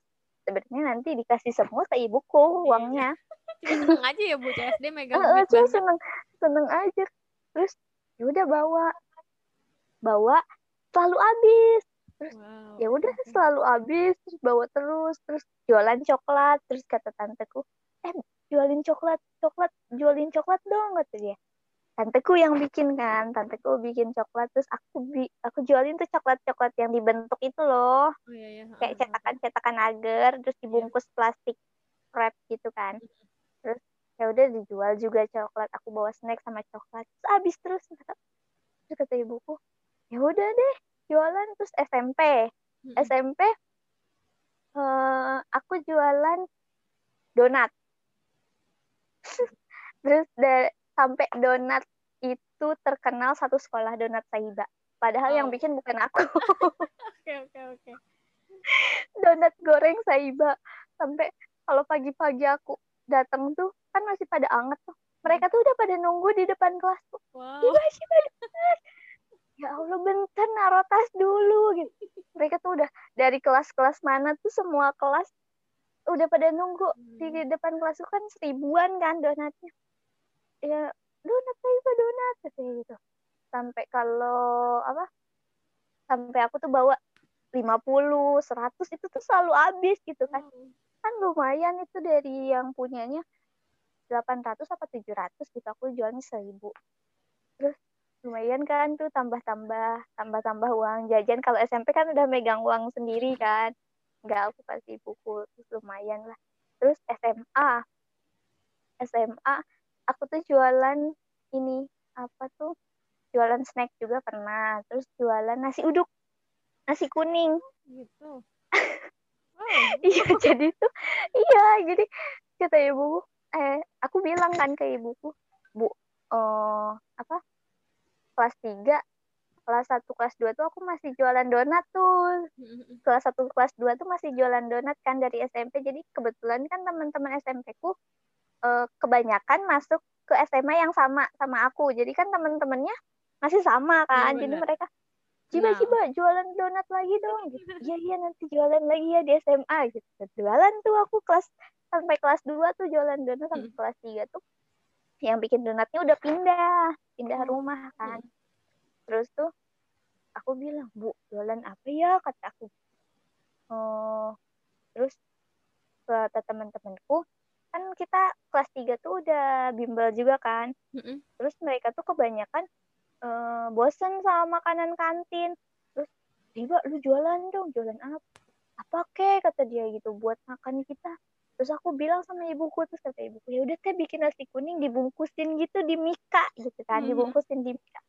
sebenarnya nanti dikasih semua ke ibuku uangnya. Cuma seneng aja ya Bu SD megang Heeh, duit seneng seneng aja. Terus ya udah bawa. Bawa selalu habis. Wow. ya udah selalu habis terus bawa terus terus jualan coklat. Terus kata tanteku eh jualin coklat coklat jualin coklat dong kata dia tanteku yang bikin kan. Tanteku bikin coklat terus aku bi aku jualin tuh coklat coklat yang dibentuk itu loh. Oh iya ya. kayak cetakan cetakan agar terus dibungkus plastik wrap gitu kan. Terus ya udah dijual juga coklat. Aku bawa snack sama coklat. Terus habis terus terus kata ibuku ya udah deh jualan. Terus SMP Mhm. SMP eh, aku jualan donat. Terus da- sampai donat itu terkenal satu sekolah donat Saiba. Padahal yang Wow. bikin bukan aku. Oke oke oke. donat goreng Saiba. Sampai kalau pagi-pagi aku datang tuh kan masih pada anget tuh. Mereka tuh udah pada nunggu di depan kelas tuh. Wow. Iba ya Allah bentar naruh tas dulu gitu. Mereka tuh udah dari kelas-kelas mana tuh semua kelas udah pada nunggu. Di depan kelas tuh kan seribuan kan donatnya ya donat Saiba donat katanya gitu sampai kalau apa sampai aku tuh bawa 50, 100 itu tuh selalu habis gitu kan. Kan lumayan itu dari yang punyanya 800 apa 700 gitu aku jualnya 1000. Terus lumayan kan tuh tambah-tambah tambah-tambah uang jajan kalau SMP kan udah megang uang sendiri kan. Enggak aku kasih buku terus lumayan lah. Terus SMA. SMA aku tuh jualan ini apa tuh? Jualan snack juga pernah terus jualan nasi uduk. Nasi kuning. Gitu. Wow. iya jadi tuh iya jadi kata ibuku eh aku bilang kan ke ibuku bu eh apa kelas 3 kelas 1 kelas 2 tuh aku masih jualan donat tuh. Kelas 1 kelas 2 tuh masih jualan donat kan dari SMP jadi kebetulan kan teman-teman SMP ku eh, kebanyakan masuk ke SMA yang sama sama aku jadi kan temen-temennya masih sama Iya, kan jadi benar. mereka Ciba Nah. jualan donat lagi dong gitu. Iya iya nanti jualan lagi ya di SMA gitu. Jualan tuh aku kelas sampai kelas 2 tuh jualan donat sampai kelas 3 tuh yang bikin donatnya udah pindah, pindah Oh. rumah kan. Terus tuh aku bilang, "Bu, jualan apa ya?" kata aku. Oh, terus kata teman-temanku, kan kita kelas 3 tuh udah bimbel juga kan. Mm-mm. terus mereka tuh kebanyakan eh, bosen sama makanan kantin. Terus tiba lu jualan dong jualan apa? Apa kek? kata dia gitu buat makan kita. Terus aku bilang sama ibuku terus kata ibuku ya udah teh bikin nasi kuning dibungkusin gitu di mika gitu kan Mhm. dibungkusin di mika.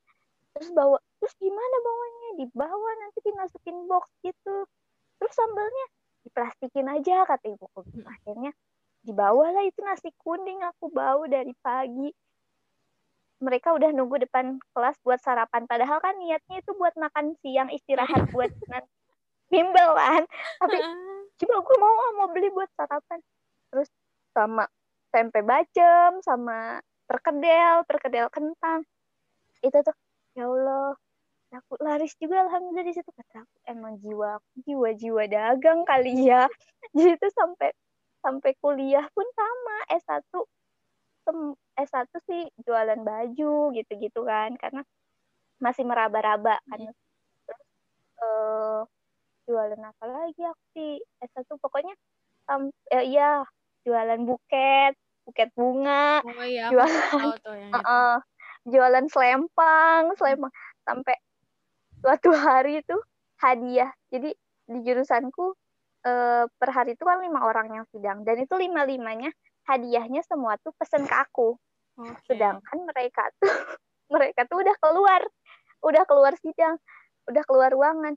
Terus bawa terus gimana bawanya? Dibawa nanti dimasukin box gitu. Terus sambalnya diplastikin aja kata ibuku Mhm. akhirnya dibawalah itu nasi kuning aku bawa dari pagi. Mereka udah nunggu depan kelas buat sarapan padahal kan niatnya itu buat makan siang istirahat buat nanti bimbel kan. Tapi coba gue mau ah, mau beli buat sarapan. Terus sama tempe bacem sama perkedel perkedel kentang. Itu tuh ya Allah. Aku laris juga alhamdulillah di situ. Kata aku emang jiwa aku jiwa jiwa dagang kali ya. Jadi itu sampai sampai kuliah pun sama S1 tem- S1 sih jualan baju gitu-gitu kan karena masih meraba-raba kan Hmm. terus eh, jualan apa lagi aku sih S1 pokoknya sam- eh, iya jualan buket buket bunga Oh iya, jualan tuh yang itu. Heeh. jualan selempang selempang sampai suatu hari itu hadiah jadi di jurusanku eh, per hari itu kan lima orang yang sidang. Dan itu lima limanya hadiahnya semua tuh pesen ke aku. Oke. sedangkan mereka tuh mereka tuh udah keluar. Udah keluar sidang. Udah keluar ruangan.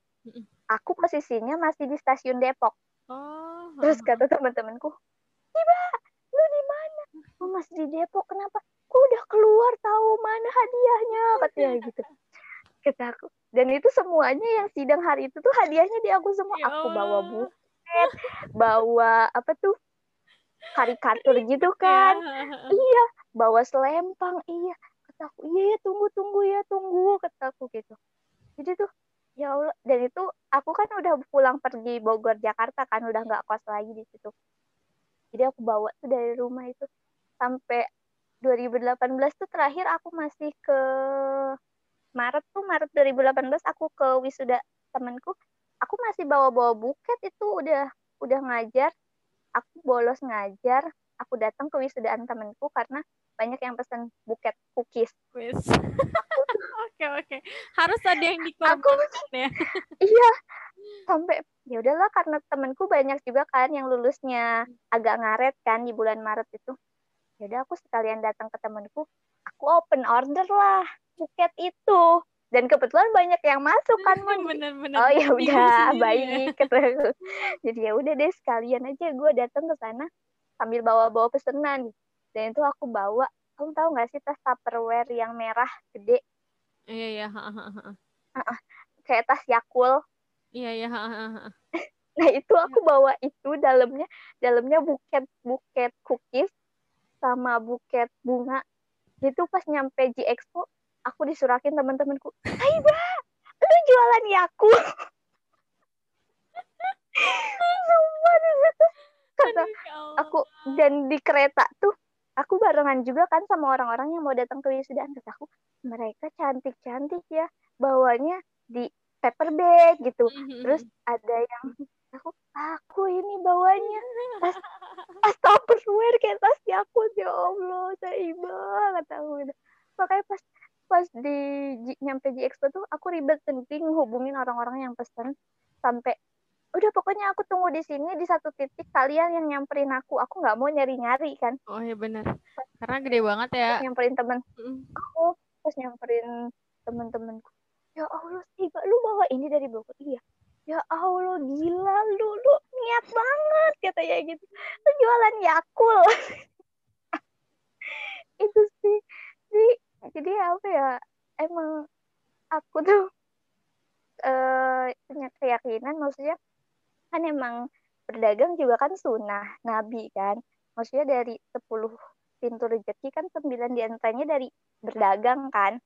Aku posisinya masih di stasiun Depok. Oh. terus kata teman-temanku tiba lu di mana? Oh, masih di Depok. Kenapa? Ku udah keluar tahu mana hadiahnya katanya gitu. Kata aku. Dan itu semuanya yang sidang hari itu tuh hadiahnya di aku semua. Ya aku bawa Allah. Bawa apa tuh karikatur gitu kan. Ya. iya bawa selempang iya. Kata aku iya ya tunggu tunggu ya tunggu kata aku gitu. Jadi tuh ya Allah dan itu aku kan udah pulang pergi Bogor Jakarta kan udah nggak kos lagi di situ. Jadi aku bawa tuh dari rumah itu. Sampai 2018 tuh terakhir aku masih ke Maret tuh Maret 2018 aku ke wisuda temanku aku masih bawa-bawa buket itu udah udah ngajar aku bolos ngajar aku datang ke wisudaan temanku karena banyak yang pesan buket cookies. Oke oke. Harus ada yang dikorbankan ya. iya sampai ya udahlah karena temanku banyak juga kan yang lulusnya agak ngaret kan di bulan Maret itu ya udah aku sekalian datang ke temanku aku open order lah buket itu dan kebetulan banyak yang masuk kan Mon. Bener-bener. oh ya udah ya. baik kata jadi ya udah deh sekalian aja gue datang ke sana sambil bawa-bawa pesanan dan itu aku bawa kamu tahu nggak sih tas Tupperware yang merah gede Iya iya. kayak tas Yakul Iya iya. nah itu aku bawa itu dalamnya dalamnya buket buket cookies sama buket bunga itu pas nyampe G Expo aku disurakin teman-temanku. Hai ba lu jualan Yakul Sumpah kata ya aku dan di kereta tuh aku barengan juga kan sama orang-orang yang mau datang ke wisudaan terus aku mereka cantik-cantik ya bawanya di paper bag gitu. Mhm, terus ada yang aku aku ini bawanya tas tas Tupperware kayak tas Yakult ya Allah Saiba kata aku gitu makanya pas pas di nyampe di Expo tuh aku ribet penting hubungin orang-orang yang pesan sampai udah pokoknya aku tunggu di sini di satu titik kalian yang nyamperin aku. Aku nggak mau nyari-nyari kan. Oh iya benar. Karena gede banget ya. nyamperin temen. Mm. aku terus nyamperin temen-temenku. Ya Allah tiba lu bawa ini dari Bogor? Iya. Ya Allah gila lu lu niat banget katanya gitu. Lu jualan Yakul. Itu sih. Jadi jadi apa ya emang aku tuh eh punya keyakinan maksudnya kan emang berdagang juga kan sunnah nabi kan. Maksudnya dari 10 pintu rezeki kan sembilan di antaranya dari berdagang kan.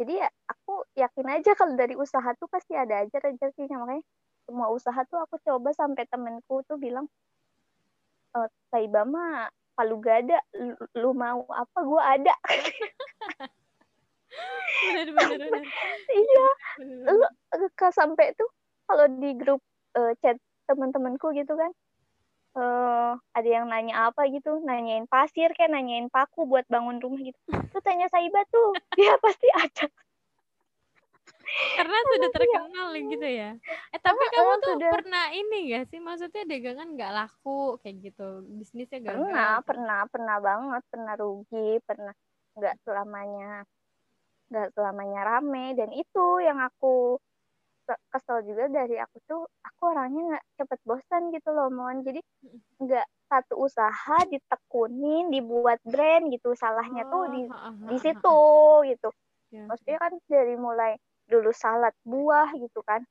Jadi ya aku yakin aja kalau dari usaha tuh pasti ada aja rezekinya. Makanya semua usaha tuh aku coba sampai temenku tuh bilang e, Taiba mah kalau gak ada lu, mau apa gue ada bener bener bener iya. Lu ke sampai tuh kalau di grup uh, chat teman-temanku gitu kan uh, ada yang nanya apa gitu nanyain pasir kayak nanyain paku buat bangun rumah gitu. Tuh tanya Saiba tuh dia pasti ada. Karena sudah terkenal gitu ya. Eh tapi Ah, kamu tuh sudah. pernah ini gak sih? Maksudnya dagangan nggak laku kayak gitu. Bisnisnya gagal. Pernah pernah pernah banget. Pernah rugi pernah nggak selamanya nggak selamanya rame. Dan itu yang aku ke- kesel juga dari aku tuh aku orangnya nggak cepet bosan gitu loh mohon jadi nggak satu usaha ditekunin dibuat brand gitu. Salahnya tuh di Oh, di ha, situ gitu. Ya, maksudnya kan dari mulai dulu salad buah gitu kan.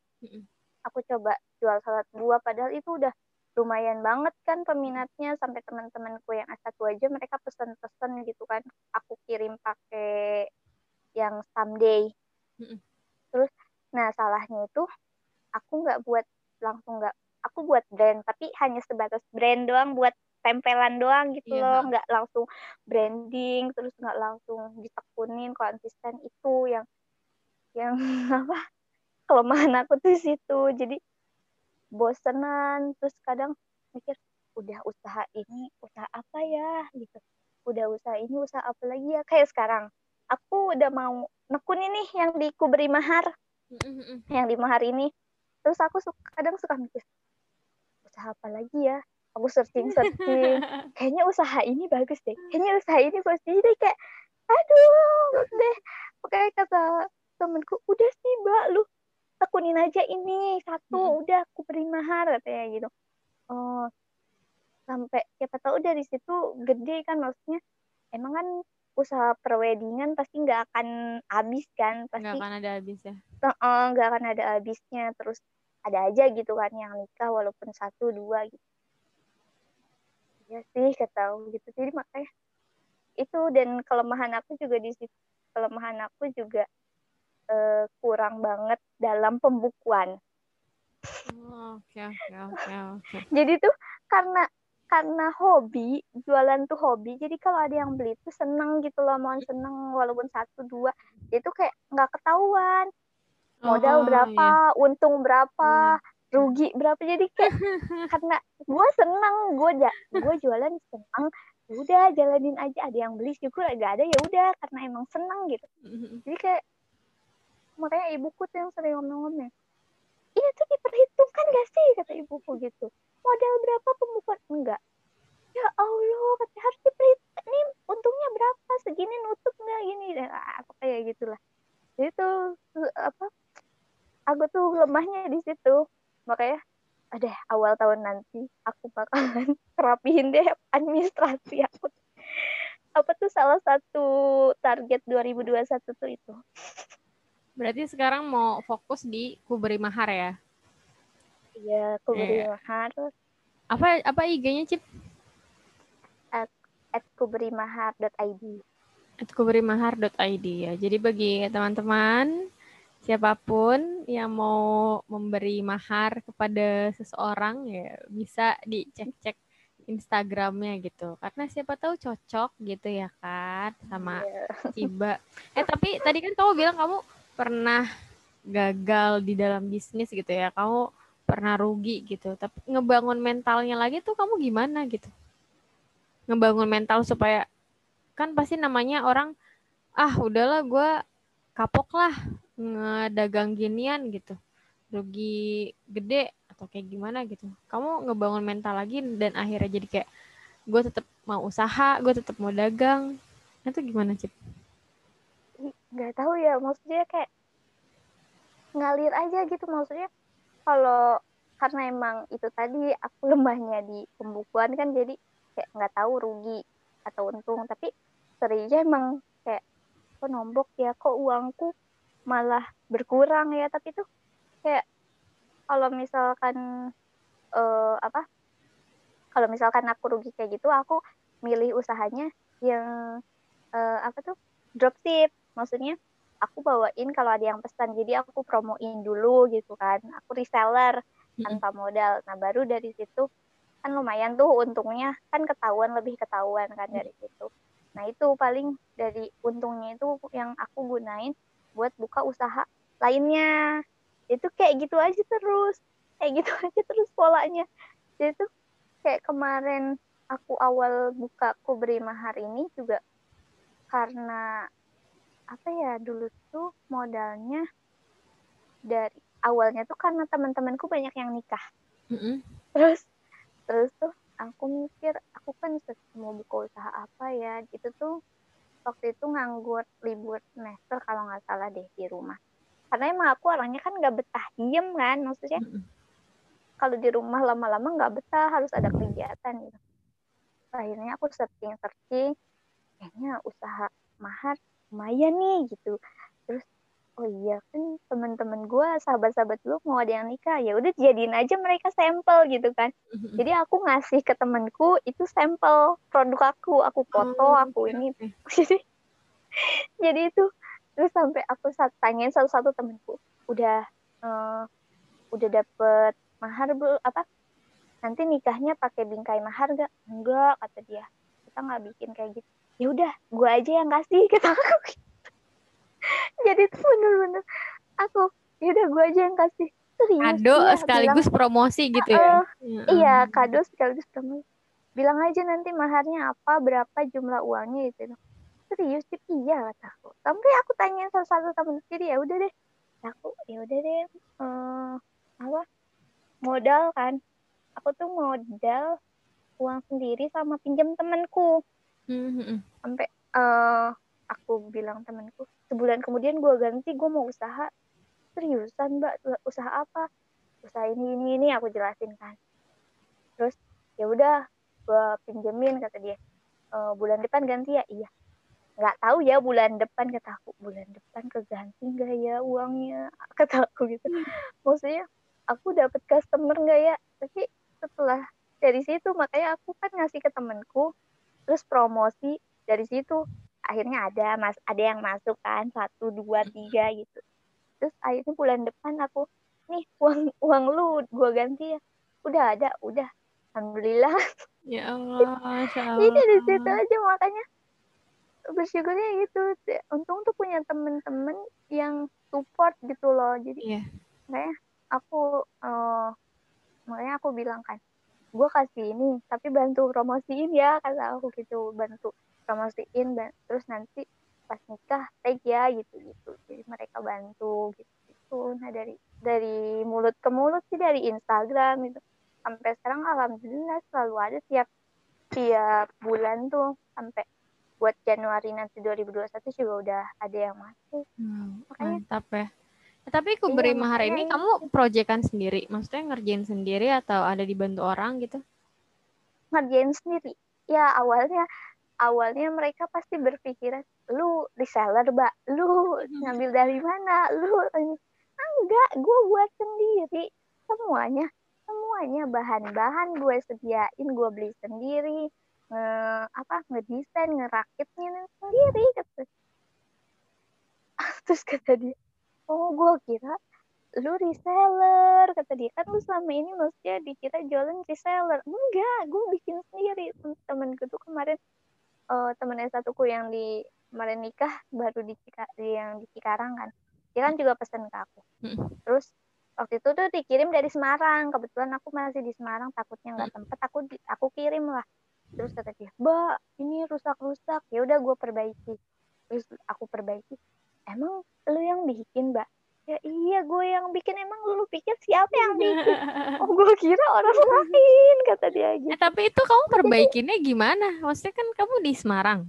Aku coba jual salad buah padahal itu udah lumayan banget kan peminatnya sampai teman-temanku yang S1 aja mereka pesen-pesen gitu kan. Aku kirim pakai yang someday Mm-mm. terus nah salahnya itu aku nggak buat langsung nggak aku buat brand tapi hanya sebatas brand doang buat tempelan doang gitu Iya, loh. nggak langsung branding terus nggak langsung ditekunin konsisten. Itu yang yang apa kelemahan aku tuh situ. Jadi bosenan terus kadang mikir udah usaha ini usaha apa ya? Gitu. Udah usaha ini usaha apa lagi ya? Kayak sekarang aku udah mau nekun ini yang di Kuberi Mahar. Yang di Mahar ini. Terus aku suka, kadang suka mikir usaha apa lagi ya? Aku searching searching kayaknya usaha ini bagus deh. Kayaknya usaha ini bagus. Deh kayak aduh deh. Pokoknya kata temenku udah sih mbak lu tekunin aja ini satu Mm-mm. udah aku beri mahar katanya gitu. Oh sampai siapa tahu dari situ gede kan maksudnya. Emang kan usaha perwedingan pasti nggak akan habis kan nggak pasti akan ada habisnya eh, nggak akan ada habisnya. Terus ada aja gitu kan yang nikah walaupun satu dua gitu. Ya sih kata aku gitu. Jadi makanya itu dan kelemahan aku juga di situ kelemahan aku juga eh, kurang banget dalam pembukuan. Oke oke oke oke. Jadi tuh karena karena hobi jualan tuh hobi jadi kalau ada yang beli tuh seneng gitu loh mohon seneng walaupun satu dua itu kayak nggak ketahuan. Modal Oh, berapa iya. untung berapa rugi berapa jadi kayak karena gue seneng gue ja gue jualan seneng udah jalanin aja ada yang beli syukur gak ada ya udah karena emang seneng gitu. Mm-mm. jadi kayak makanya ibuku tuh yang sering ngomong-ngomong ini tuh diperhitungkan gak sih? kata ibuku gitu. Modal berapa pembukuan? Enggak. Ya Allah kata harus diperhitungkan. Nih untungnya berapa? Segini nutup nggak? Gini. Ah, kayak gitulah. Jadi tuh, apa aku tuh lemahnya di situ. Makanya ada awal tahun nanti aku bakalan rapihin deh administrasi aku. Apa tuh salah satu target 2021 tuh itu berarti sekarang mau fokus di kuberi mahar ya iya aku beri Iya. mahar apa apa IG-nya Cip at kuberimahar.id at kuberimahar.id ya jadi bagi teman-teman siapa pun yang mau memberi mahar kepada seseorang ya bisa dicek-cek Instagramnya gitu karena siapa tahu cocok gitu ya kan sama Iya. Ciba. Eh tapi tadi kan kamu bilang kamu pernah gagal di dalam bisnis gitu ya. Kamu pernah rugi gitu. Tapi ngebangun mentalnya lagi tuh kamu gimana gitu? Ngebangun mental supaya kan pasti namanya orang ah udahlah gue kapok lah ngedagang ginian gitu. Rugi gede atau kayak gimana gitu. Kamu ngebangun mental lagi dan akhirnya jadi kayak gue tetap mau usaha, gue tetap mau dagang. Itu gimana, Cip? Nggak tahu ya maksudnya kayak ngalir aja gitu. Maksudnya kalau karena emang itu tadi aku lemahnya di pembukuan kan jadi kayak nggak tahu rugi atau untung. Tapi seringnya emang kayak kok nombok ya? Kok uangku malah berkurang ya? Tapi tuh kayak kalau misalkan eh, apa kalau misalkan aku rugi kayak gitu aku milih usahanya yang uh, apa tuh dropship maksudnya aku bawain kalau ada yang pesan jadi aku promoin dulu gitu kan. Aku reseller tanpa modal. Nah baru dari situ kan lumayan tuh untungnya. Kan ketahuan lebih ketahuan kan dari situ. Nah itu paling dari untungnya itu yang aku gunain buat buka usaha lainnya. Itu kayak gitu aja terus. Kayak gitu aja terus polanya. Jadi tuh kayak kemarin aku awal buka kubri mahar ini juga karena apa ya dulu tuh modalnya dari awalnya tuh karena teman-temanku banyak yang nikah mm -hmm. terus terus tuh aku mikir aku kan mau buka usaha apa ya gitu tuh waktu itu nganggur libur semester kalau nggak salah deh di rumah karena emang aku orangnya kan nggak betah diem kan maksudnya mm -hmm. kalau di rumah lama-lama nggak betah harus ada kegiatan gitu akhirnya aku searching searching kayaknya usaha mahar lumayan nih gitu. Terus oh iya kan teman-teman gue sahabat-sahabat gue mau ada yang nikah ya udah jadiin aja mereka sampel gitu kan. Mm-hmm. jadi aku ngasih ke temanku itu sampel produk aku. Aku foto oh, aku ini. jadi jadi itu terus sampai aku tanyain satu-satu temanku. Udah uh, udah dapet mahar belum apa nanti nikahnya pakai bingkai mahar gak enggak kata dia. Kita nggak bikin kayak gitu ya udah gue aja yang kasih kata aku. Gitu. jadi tuh bener-bener aku ya udah gue aja yang kasih. Serius kado ya, sekaligus bilang, promosi gitu ya? Uh, iya. Kado sekaligus promosi. Bilang aja nanti maharnya apa berapa jumlah uangnya itu serius sih iya kata aku. Sampai aku tanya salah satu temen jadi ya udah deh. Aku ya udah deh uh, apa? Modal kan? Aku tuh modal uang sendiri sama pinjam temanku mm-hmm. Sampai uh, aku bilang temanku sebulan kemudian gue ganti gue mau usaha. Seriusan mbak? Usaha apa? Usaha ini ini ini aku jelasin kan. Terus ya udah gue pinjemin kata dia. E, bulan depan ganti ya? Iya. Nggak tahu ya bulan depan kata aku. Bulan depan keganti nggak ya uangnya? kata aku gitu. Maksudnya aku dapat customer nggak ya? Tapi setelah dari situ makanya aku kan ngasih ke temenku terus promosi dari situ akhirnya ada mas ada yang masuk kan satu dua tiga gitu. Terus akhirnya bulan depan aku nih uang uang lu gua ganti ya. Udah ada udah. Alhamdulillah. Ya Allah, ini dari situ aja makanya bersyukurnya gitu. Untung tuh punya temen-temen yang support gitu loh. Jadi yeah. kayak aku uh, makanya aku bilang kan gue kasih ini tapi bantu promosiin ya kata aku gitu bantu promosiin dan terus nanti pas nikah tag ya gitu gitu jadi mereka bantu gitu gitu nah dari dari mulut ke mulut sih dari Instagram itu sampai sekarang alhamdulillah selalu ada tiap tiap bulan tuh sampai buat Januari nanti 2021 juga udah ada yang masuk. Hmm, Makanya, mantap ya. Tapi Kuberi iya, Mahar ini kamu proyekan sendiri? Maksudnya ngerjain sendiri atau ada dibantu orang gitu? Ngerjain sendiri. Ya awalnya awalnya mereka pasti berpikiran, lu reseller, Mbak. Lu ngambil dari mana? Lu enggak, gue buat sendiri. Semuanya, semuanya bahan-bahan gue sediain, gue beli sendiri. Nge, apa ngedesain, ngerakitnya sendiri. Terus kata dia, oh gue kira lu reseller kata dia kan lu selama ini maksudnya dikira jualan reseller enggak gue bikin sendiri temenku tuh kemarin uh, temen satuku yang di kemarin nikah baru di yang di Cikarang kan. Dia kan juga pesen ke aku. Terus waktu itu tuh dikirim dari Semarang. Kebetulan aku masih di Semarang takutnya nggak sempet aku aku kirim lah. Terus kata dia mbak ini rusak-rusak. Ya udah gue perbaiki. Terus aku perbaiki emang lu yang bikin mbak ya iya gue yang bikin. Emang lu pikir siapa yang bikin? Oh gue kira orang lain kata dia gitu eh, tapi itu kamu perbaikinnya gimana? Maksudnya kan kamu di Semarang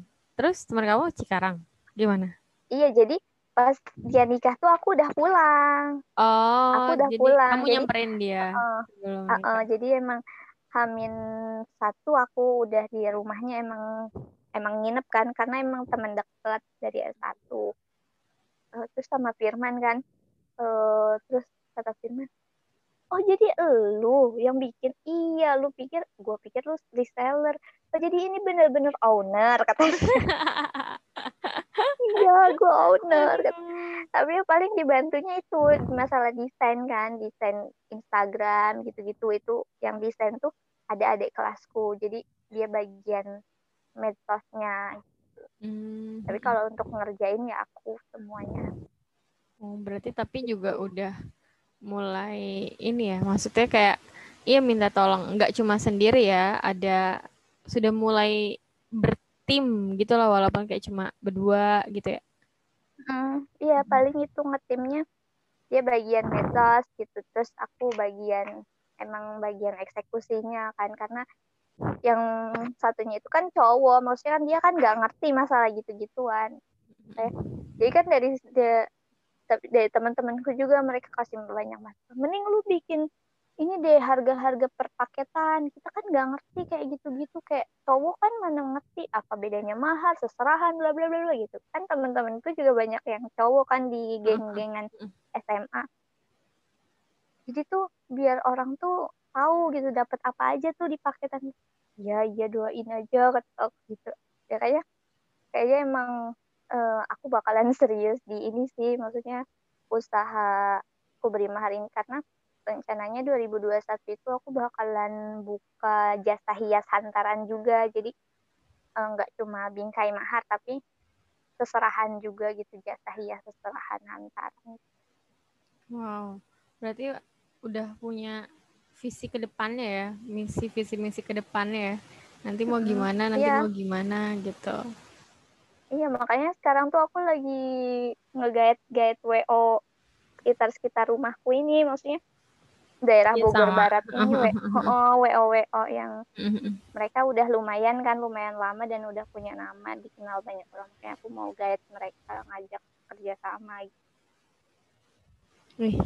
terus teman kamu Cikarang gimana? Iya jadi pas dia nikah tuh aku udah pulang. Oh aku udah jadi pulang. kamu jadi, nyamperin dia uh, uh, uh, jadi emang Hamin satu aku udah di rumahnya emang emang nginep kan karena emang teman dekat dari S1 uh, terus sama Firman kan uh, terus kata Firman oh jadi lu yang bikin? Iya lu pikir gue pikir lu reseller. Oh jadi ini bener-bener owner katanya iya gue owner tapi yang paling dibantunya itu masalah desain kan desain Instagram gitu-gitu. Itu yang desain tuh ada adik kelasku jadi dia bagian medsosnya hmm. tapi kalau untuk ngerjain ya aku semuanya oh berarti tapi juga udah mulai ini ya maksudnya kayak iya minta tolong nggak cuma sendiri ya ada sudah mulai bertim gitu lah walaupun kayak cuma berdua gitu ya. Hmm, iya paling itu ngetimnya dia bagian medsos gitu terus aku bagian emang bagian eksekusinya kan karena yang satunya itu kan cowok maksudnya kan dia kan nggak ngerti masalah gitu-gituan. Eh, jadi kan dari dari teman-temanku juga mereka kasih banyak mas. Mending lu bikin ini deh harga-harga per paketan. Kita kan nggak ngerti kayak gitu-gitu. Kayak cowok kan mana ngerti apa bedanya mahal seserahan bla bla bla gitu. Kan teman-temanku juga banyak yang cowok kan di geng-gengan SMA jadi tuh biar orang tuh tahu gitu dapat apa aja tuh di paketan. Ya iya doain aja kata gitu. Ya kayaknya kayaknya emang uh, aku bakalan serius di ini sih maksudnya usaha aku beri mahar ini. Karena rencananya 2021 itu aku bakalan buka jasa hias hantaran juga. Jadi eh, nggak uh, cuma bingkai mahar tapi seserahan juga gitu jasa hias seserahan hantaran. Wow. Berarti udah punya visi ke depannya ya? Misi visi misi ke depannya ya? Nanti mau gimana nanti yeah. mau gimana gitu Iya makanya sekarang tuh aku lagi ngegait gait WO sekitar sekitar rumahku ini maksudnya daerah ya, Bogor sama. Barat ini WO WO WO yang mereka udah lumayan kan lumayan lama dan udah punya nama dikenal banyak orang kayak aku mau guide mereka ngajak kerja sama gitu. Wih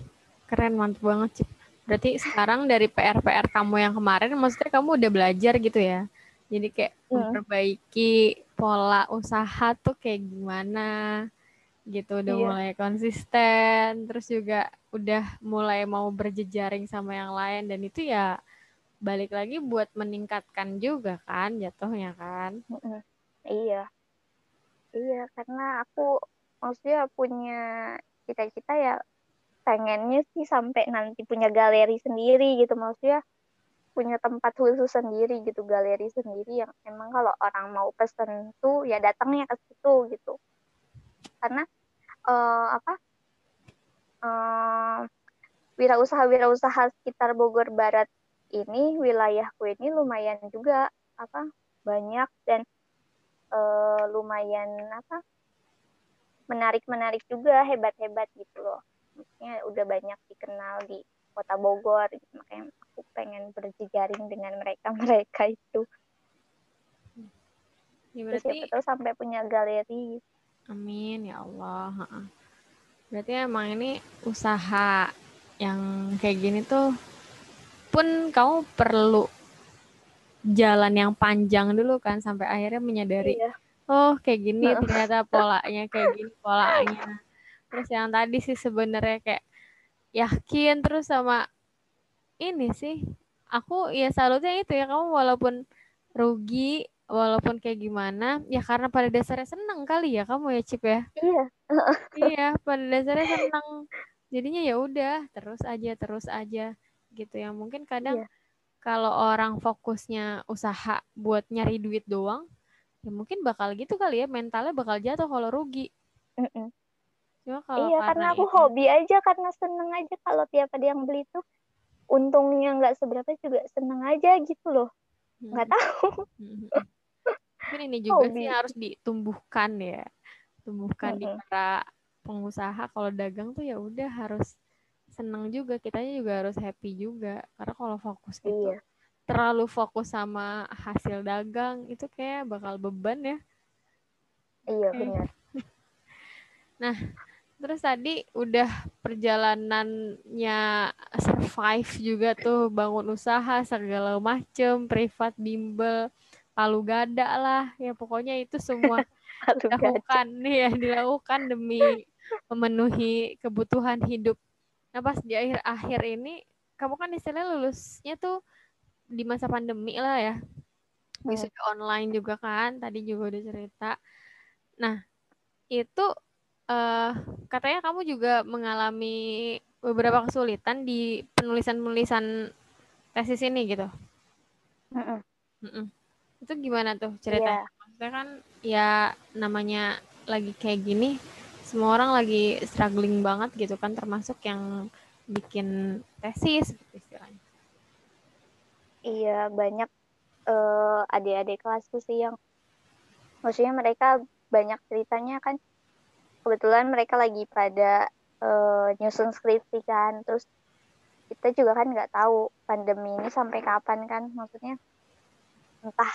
keren mantap banget sih. Berarti sekarang dari PR PR kamu yang kemarin maksudnya kamu udah belajar gitu ya? Jadi kayak hmm. memperbaiki pola usaha tuh kayak gimana gitu udah iya. mulai konsisten terus juga udah mulai mau berjejaring sama yang lain dan itu ya balik lagi buat meningkatkan juga kan jatuhnya kan iya iya karena aku maksudnya punya cita-cita ya pengennya sih sampai nanti punya galeri sendiri gitu maksudnya punya tempat khusus sendiri gitu galeri sendiri yang emang kalau orang mau pesen tuh ya datangnya ke situ gitu karena uh, apa uh, wirausaha wirausaha sekitar Bogor Barat ini wilayahku ini lumayan juga apa banyak dan uh, lumayan apa menarik menarik juga hebat hebat gitu loh maksudnya udah banyak dikenal di kota Bogor gitu. makanya aku pengen berjejaring dengan mereka mereka itu. Ya, berarti Terus sampai punya galeri. Amin ya Allah berarti emang ini usaha yang kayak gini tuh pun kamu perlu jalan yang panjang dulu kan sampai akhirnya menyadari iya. oh kayak gini ternyata polanya kayak gini polanya. Terus yang tadi sih sebenarnya kayak yakin terus sama ini sih aku ya salutnya itu ya kamu walaupun rugi walaupun kayak gimana ya karena pada dasarnya seneng kali ya kamu ya Cip ya? Iya. Iya pada dasarnya seneng. Jadinya ya udah terus aja terus aja gitu ya. Mungkin kadang iya. kalau orang fokusnya usaha buat nyari duit doang ya mungkin bakal gitu kali ya mentalnya bakal jatuh kalau rugi. Mm -mm. Cuma kalau iya karena, aku itu... hobi aja karena seneng aja kalau tiap ada yang beli tuh untungnya nggak seberapa juga seneng aja gitu loh nggak hmm. tahu hmm. mungkin ini juga hobi. sih harus ditumbuhkan ya tumbuhkan hmm. di para pengusaha kalau dagang tuh ya udah harus seneng juga kitanya juga harus happy juga karena kalau fokus gitu iya. terlalu fokus sama hasil dagang itu kayak bakal beban ya iya benar nah Terus tadi udah perjalanannya survive juga tuh bangun usaha segala macem, privat bimbel, palu gada lah, ya pokoknya itu semua dilakukan. Ya dilakukan demi memenuhi kebutuhan hidup. Nah pas di akhir-akhir ini, kamu kan istilahnya lulusnya tuh di masa pandemi lah ya. wisuda online juga kan tadi juga udah cerita. Nah itu uh, katanya kamu juga mengalami beberapa kesulitan di penulisan-penulisan tesis ini gitu mm -mm. Mm -mm. itu gimana tuh ceritanya yeah. maksudnya kan ya namanya lagi kayak gini semua orang lagi struggling banget gitu kan termasuk yang bikin tesis gitu istilahnya iya banyak uh, adik-adik kelasku sih yang maksudnya mereka banyak ceritanya kan kebetulan mereka lagi pada uh, nyusun skripsi kan. Terus kita juga kan nggak tahu pandemi ini sampai kapan kan. Maksudnya entah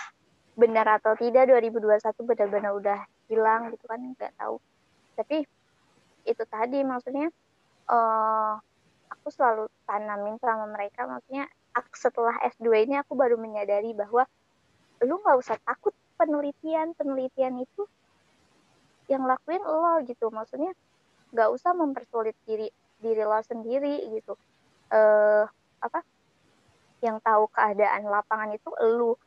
benar atau tidak 2021 benar-benar udah hilang gitu kan nggak tahu. Tapi itu tadi maksudnya uh, aku selalu tanamin sama mereka. Maksudnya setelah S2 ini aku baru menyadari bahwa lu nggak usah takut penelitian penelitian itu yang lakuin lo gitu. Maksudnya nggak usah mempersulit diri diri lo sendiri gitu. Uh, apa yang tahu keadaan lapangan itu lu.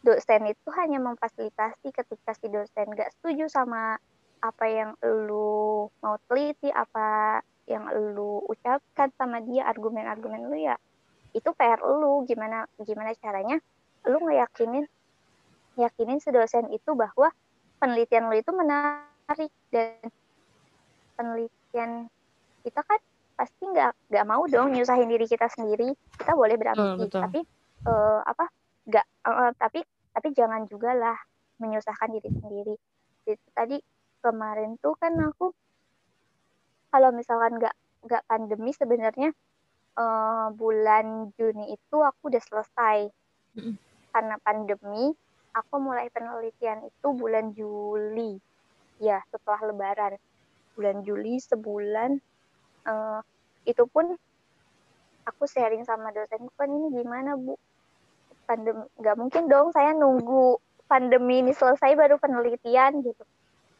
Dosen itu hanya memfasilitasi ketika si dosen nggak setuju sama apa yang lu mau teliti apa yang lu ucapkan sama dia argumen-argumen lu ya itu PR lu. Gimana gimana caranya lu ngeyakinin yakinin si dosen itu bahwa penelitian lu itu menarik dan penelitian kita kan pasti nggak nggak mau dong nyusahin diri kita sendiri. Kita boleh berambisi hmm, tapi uh, apa nggak uh, tapi tapi jangan juga lah menyusahkan diri sendiri. Tadi kemarin tuh kan aku kalau misalkan nggak nggak pandemi sebenarnya uh, bulan Juni itu aku udah selesai. Mm. karena pandemi aku mulai penelitian itu bulan Juli ya setelah Lebaran. Bulan Juli sebulan uh, itu pun aku sharing sama dosen kan ini gimana bu? Pandemi nggak mungkin dong saya nunggu pandemi ini selesai baru penelitian gitu.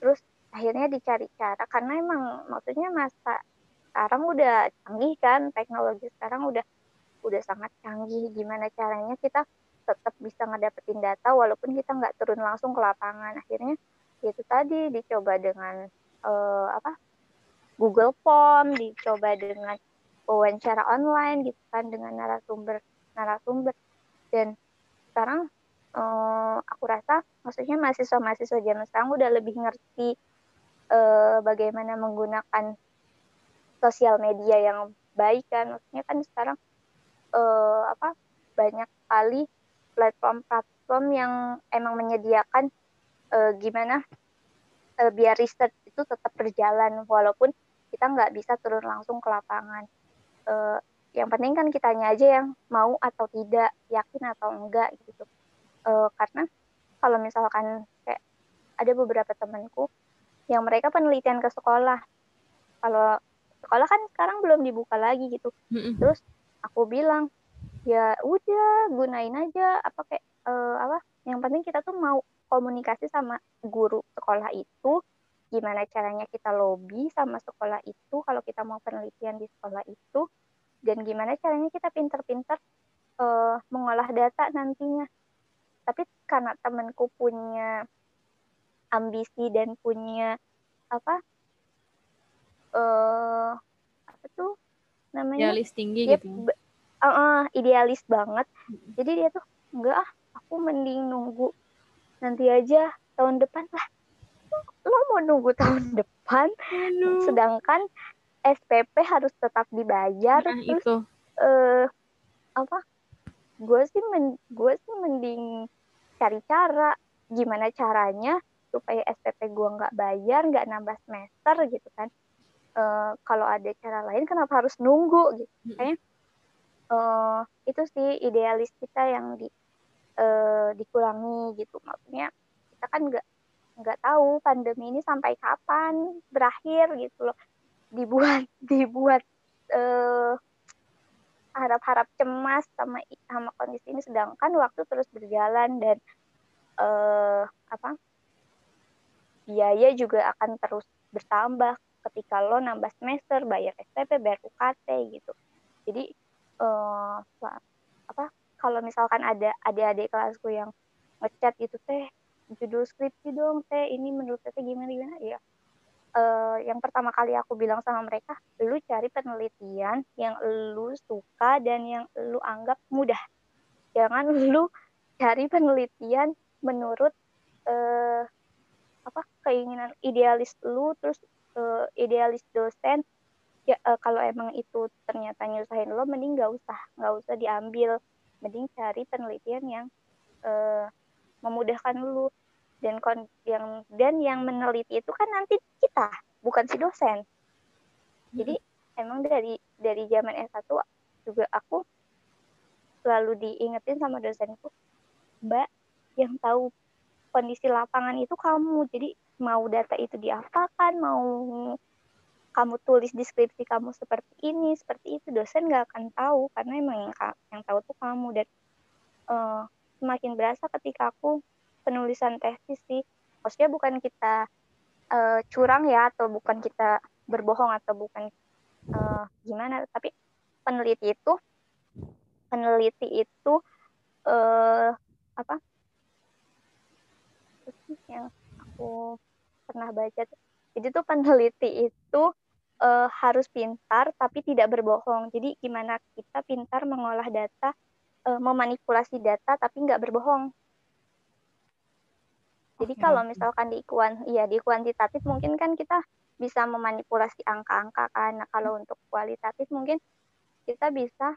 Terus akhirnya dicari cara karena emang maksudnya masa sekarang udah canggih kan teknologi sekarang udah udah sangat canggih. Gimana caranya kita tetap bisa ngedapetin data walaupun kita nggak turun langsung ke lapangan. Akhirnya itu tadi dicoba dengan uh, apa Google Form dicoba dengan wawancara online gitu kan dengan narasumber narasumber. Dan sekarang uh, aku rasa maksudnya mahasiswa-mahasiswa zaman sekarang udah lebih ngerti uh, bagaimana menggunakan sosial media yang baik kan. Maksudnya kan sekarang uh, apa banyak kali platform-platform yang emang menyediakan uh, gimana uh, biar riset itu tetap berjalan walaupun kita nggak bisa turun langsung ke lapangan. Uh, yang penting kan kitanya aja yang mau atau tidak yakin atau enggak gitu. Uh, karena kalau misalkan kayak ada beberapa temanku yang mereka penelitian ke sekolah. Kalau sekolah kan sekarang belum dibuka lagi gitu. Terus aku bilang ya udah gunain aja apa kayak uh, apa yang penting kita tuh mau komunikasi sama guru sekolah itu gimana caranya kita lobby sama sekolah itu kalau kita mau penelitian di sekolah itu dan gimana caranya kita pinter-pinter uh, mengolah data nantinya. Tapi karena temanku punya ambisi dan punya apa uh, apa tuh namanya? Idealis tinggi dia, gitu uh, uh, idealis banget. Hmm. jadi dia tuh enggak ah aku mending nunggu nanti aja tahun depan lah. Lo mau nunggu tahun depan? Aduh. sedangkan SPP harus tetap dibayar nah, terus itu. Uh, apa? Gue sih men gue sih mending cari cara. Gimana caranya supaya SPP gue nggak bayar nggak nambah semester gitu kan? Uh, kalau ada cara lain kenapa harus nunggu gitu? Kayaknya uh, itu sih idealis kita yang di uh, dikurangi gitu. Maksudnya kita kan nggak nggak tahu pandemi ini sampai kapan berakhir gitu loh. Dibuat dibuat uh, harap-harap cemas sama sama kondisi ini. Sedangkan waktu terus berjalan dan uh, apa biaya juga akan terus bertambah. Ketika lo nambah semester bayar SPP bayar UKT gitu. Jadi apa kalau misalkan ada adik-adik kelasku yang ngechat gitu teh judul skripsi dong teh ini menurut teh gimana gimana? Ya uh, yang pertama kali aku bilang sama mereka lu cari penelitian yang lu suka dan yang lu anggap mudah. Jangan lu cari penelitian menurut uh, apa keinginan idealis lu terus uh, idealis dosen. Ya uh, kalau emang itu ternyata nyusahin lo mending gak usah nggak usah diambil mending cari penelitian yang uh, memudahkan lu. Dan kon yang dan yang meneliti itu kan nanti kita bukan si dosen. Jadi hmm. emang dari dari zaman S1 juga aku selalu diingetin sama dosenku mbak yang tahu kondisi lapangan itu kamu. Jadi mau data itu diapakan mau kamu tulis deskripsi kamu seperti ini seperti itu dosen nggak akan tahu karena emang yang, yang tahu tuh kamu. Dan uh, semakin berasa ketika aku penulisan tesis sih maksudnya bukan kita uh, curang ya atau bukan kita berbohong atau bukan uh, gimana tapi peneliti itu peneliti itu uh, apa? Yang aku pernah baca jadi tuh peneliti itu uh, harus pintar tapi tidak berbohong. Jadi gimana kita pintar mengolah data, uh, memanipulasi data tapi nggak berbohong. Jadi okay. kalau misalkan di kuan, iya di kuantitatif mungkin kan kita bisa memanipulasi angka-angka kan. Nah, kalau untuk kualitatif mungkin kita bisa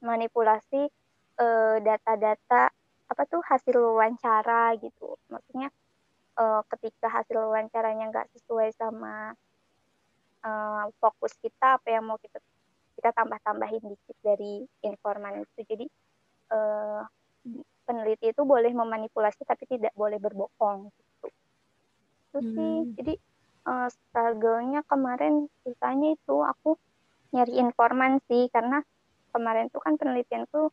manipulasi data data-data apa tuh hasil wawancara gitu. Maksudnya uh, ketika hasil wawancaranya nggak sesuai sama uh, fokus kita apa yang mau kita kita tambah-tambahin dikit dari informan itu. Jadi uh, peneliti itu boleh memanipulasi tapi tidak boleh berbohong gitu. Itu hmm. sih jadi uh, struggle-nya kemarin susahnya itu aku nyari informan sih karena kemarin tuh kan penelitian tuh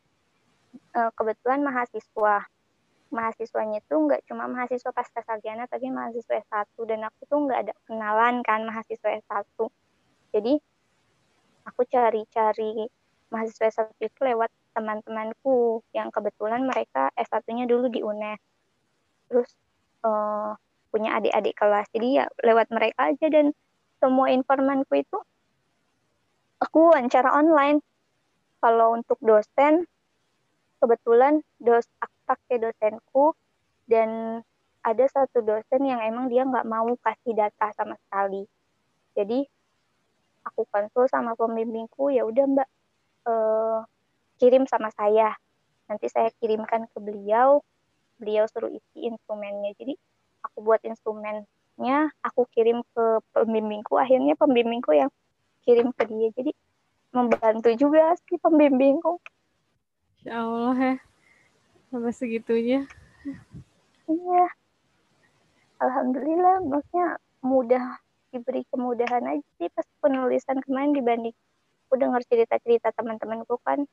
uh, kebetulan mahasiswa mahasiswanya itu nggak cuma mahasiswa pasca sarjana tapi mahasiswa S1 dan aku tuh nggak ada kenalan kan mahasiswa S1 jadi aku cari-cari mahasiswa S1 itu lewat teman-temanku yang kebetulan mereka S1-nya dulu di UNES. Terus uh, punya adik-adik kelas. Jadi ya lewat mereka aja dan semua informanku itu aku wawancara online. Kalau untuk dosen kebetulan dos pakai dosenku dan ada satu dosen yang emang dia nggak mau kasih data sama sekali. Jadi aku konsul sama pembimbingku ya udah mbak eh, kirim sama saya. Nanti saya kirimkan ke beliau beliau suruh isi instrumennya. Jadi aku buat instrumennya aku kirim ke pembimbingku. Akhirnya pembimbingku yang kirim ke dia. Jadi membantu juga sih pembimbingku. Ya Allah ya sampai segitunya. Iya. Alhamdulillah maksudnya mudah diberi kemudahan aja sih pas penulisan kemarin dibanding aku dengar cerita-cerita teman-temanku kan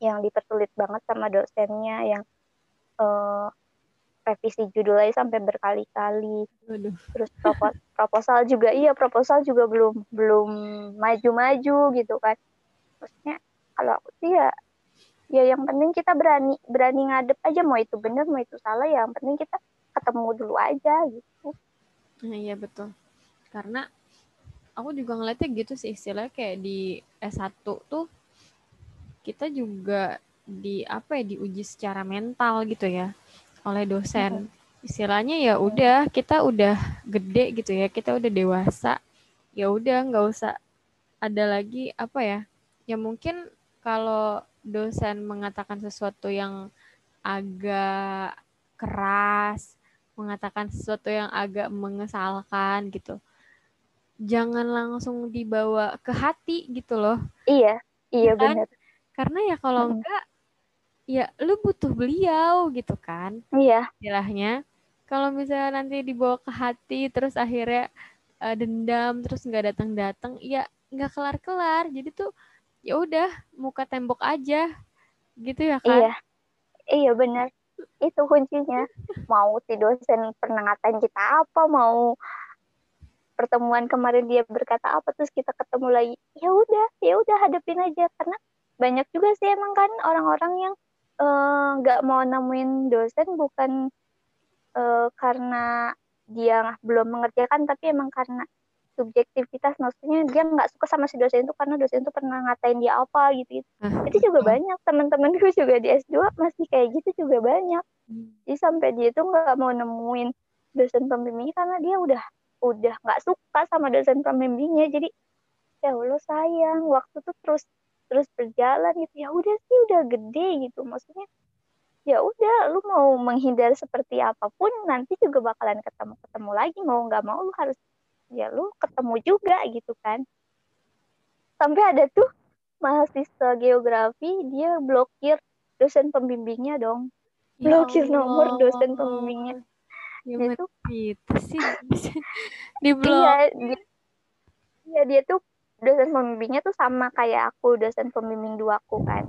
yang dipersulit banget sama dosennya yang uh, revisi judul aja sampai berkali-kali. Terus propos proposal juga iya proposal juga belum belum maju-maju gitu kan. Maksudnya kalau aku sih ya ya yang penting kita berani berani ngadep aja. Mau itu benar mau itu salah ya yang penting kita ketemu dulu aja gitu. Nah, iya betul. Karena aku juga ngeliatnya gitu sih istilahnya kayak di S1 tuh kita juga di apa ya diuji secara mental gitu ya oleh dosen. Istilahnya ya udah kita udah gede gitu ya kita udah dewasa ya udah nggak usah ada lagi apa ya ya mungkin kalau dosen mengatakan sesuatu yang agak keras, mengatakan sesuatu yang agak mengesalkan gitu. Jangan langsung dibawa ke hati gitu loh. Iya, iya kan? benar. Karena ya kalau hmm. enggak ya lu butuh beliau gitu kan. Iya. Istilahnya. Kalau misalnya nanti dibawa ke hati terus akhirnya uh, dendam terus nggak datang-datang ya nggak kelar-kelar. Jadi tuh ya udah muka tembok aja gitu ya kan? Iya. Iya benar itu kuncinya. Mau si dosen pernah ngatain kita apa? Mau pertemuan kemarin dia berkata apa terus kita ketemu lagi. Ya udah ya udah hadapin aja. Karena banyak juga sih emang kan orang-orang yang nggak uh, mau nemuin dosen bukan uh, karena dia belum mengerjakan tapi emang karena subjektivitas maksudnya dia nggak suka sama si dosen itu karena dosen itu pernah ngatain dia apa gitu, -gitu. Uh, itu juga banyak teman-temanku juga di S2 masih kayak gitu juga banyak. Hmm. jadi sampai dia itu nggak mau nemuin dosen pembimbingnya karena dia udah udah nggak suka sama dosen pembimbingnya. Jadi ya Allah sayang waktu tuh terus terus berjalan gitu. Ya udah sih udah gede gitu. Maksudnya ya udah lu mau menghindar seperti apa pun nanti juga bakalan ketemu ketemu lagi. Mau nggak mau lu harus ya lu ketemu juga gitu kan. Sampai ada tuh mahasiswa geografi dia blokir dosen pembimbingnya dong. Ya blokir ya nomor dosen pembimbingnya. Ya itu gitu sih di blok iya dia, iya dia tuh dosen pembimbingnya tuh sama kayak aku dosen pembimbing dua aku kan.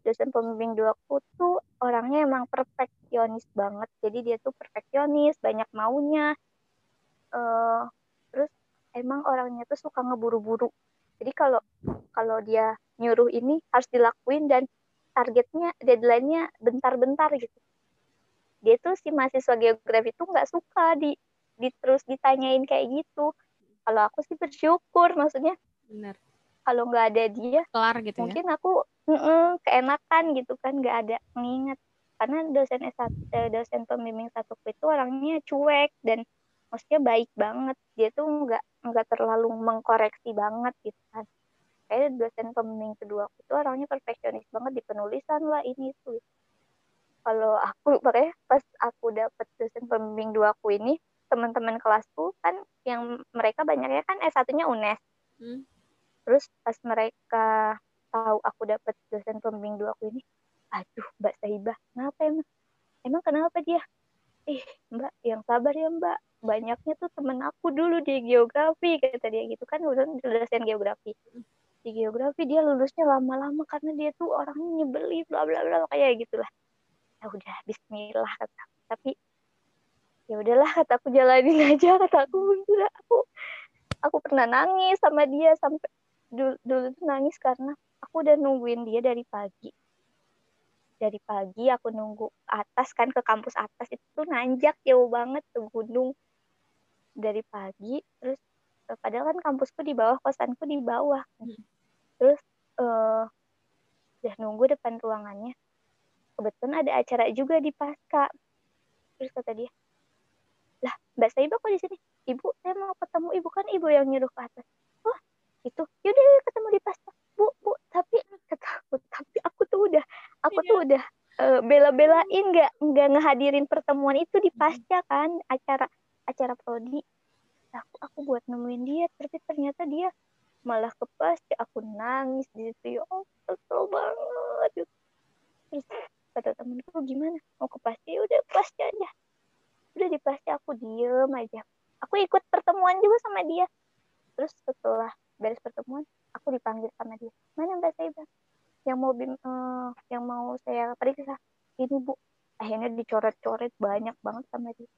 Dosen pembimbing dua aku tuh orangnya emang perfeksionis banget. Jadi dia tuh perfeksionis banyak maunya. Uh, emang orangnya tuh suka ngeburu-buru. Jadi kalau kalau dia nyuruh ini harus dilakuin dan targetnya deadline-nya bentar-bentar gitu. Dia tuh si mahasiswa geografi tuh nggak suka di, di terus ditanyain kayak gitu. Kalau aku sih bersyukur maksudnya benar kalau nggak ada dia kelar gitu ya? mungkin ya? aku mm -mm, keenakan gitu kan nggak ada mengingat. Karena dosen S1 eh, dosen pembimbing satu itu orangnya cuek dan maksudnya baik banget. Dia tuh nggak nggak terlalu mengkoreksi banget gitu kan kayak dosen pembimbing kedua aku itu orangnya perfeksionis banget di penulisan lah ini tuh kalau aku makanya pas aku dapet dosen pembimbing dua aku ini teman-teman kelasku kan yang mereka banyaknya kan S1-nya UNES. Hmm. Terus pas mereka tahu aku dapet dosen pembimbing dua aku ini, aduh Mbak Sahibah, kenapa emang? Emang kenapa dia? Ih, Mbak, yang sabar ya Mbak banyaknya tuh temen aku dulu di geografi kata dia gitu. Kan udah dosen geografi. Di geografi dia lulusnya lama-lama karena dia tuh orangnya nyebeli bla bla bla kayak gitulah. Ya udah Bismillah kata tapi ya udahlah kata aku jalanin aja kata aku. Udah aku aku pernah nangis sama dia sampai dulu, dulu tuh nangis karena aku udah nungguin dia dari pagi. Dari pagi aku nunggu atas kan ke kampus atas. Itu tuh nanjak jauh banget tuh gunung dari pagi terus uh, padahal kan kampusku di bawah kosanku di bawah. Hmm. terus uh, udah nunggu depan ruangannya. Kebetulan ada acara juga di pasca. Terus kata dia lah mbak Saiba kok di sini? Ibu saya mau ketemu ibu. Kan ibu yang nyuruh ke atas. Oh itu yaudah ketemu di pasca. Bu bu tapi kata aku tapi aku tuh udah aku tuh iya. udah uh, bela-belain nggak nggak ngehadirin pertemuan itu di pasca kan acara acara prodi aku aku buat nemuin dia tapi ternyata dia malah ke ya aku nangis di situ ya oh kesel banget terus kata temenku gimana? Mau ke pasti ya udah pasti aja. Udah di pasti aku diem aja. Aku ikut pertemuan juga sama dia. Terus setelah beres pertemuan aku dipanggil sama dia. Mana mbak Saiba yang mau bim, uh, yang mau saya periksa? Ini bu. Akhirnya dicoret-coret banyak banget sama dia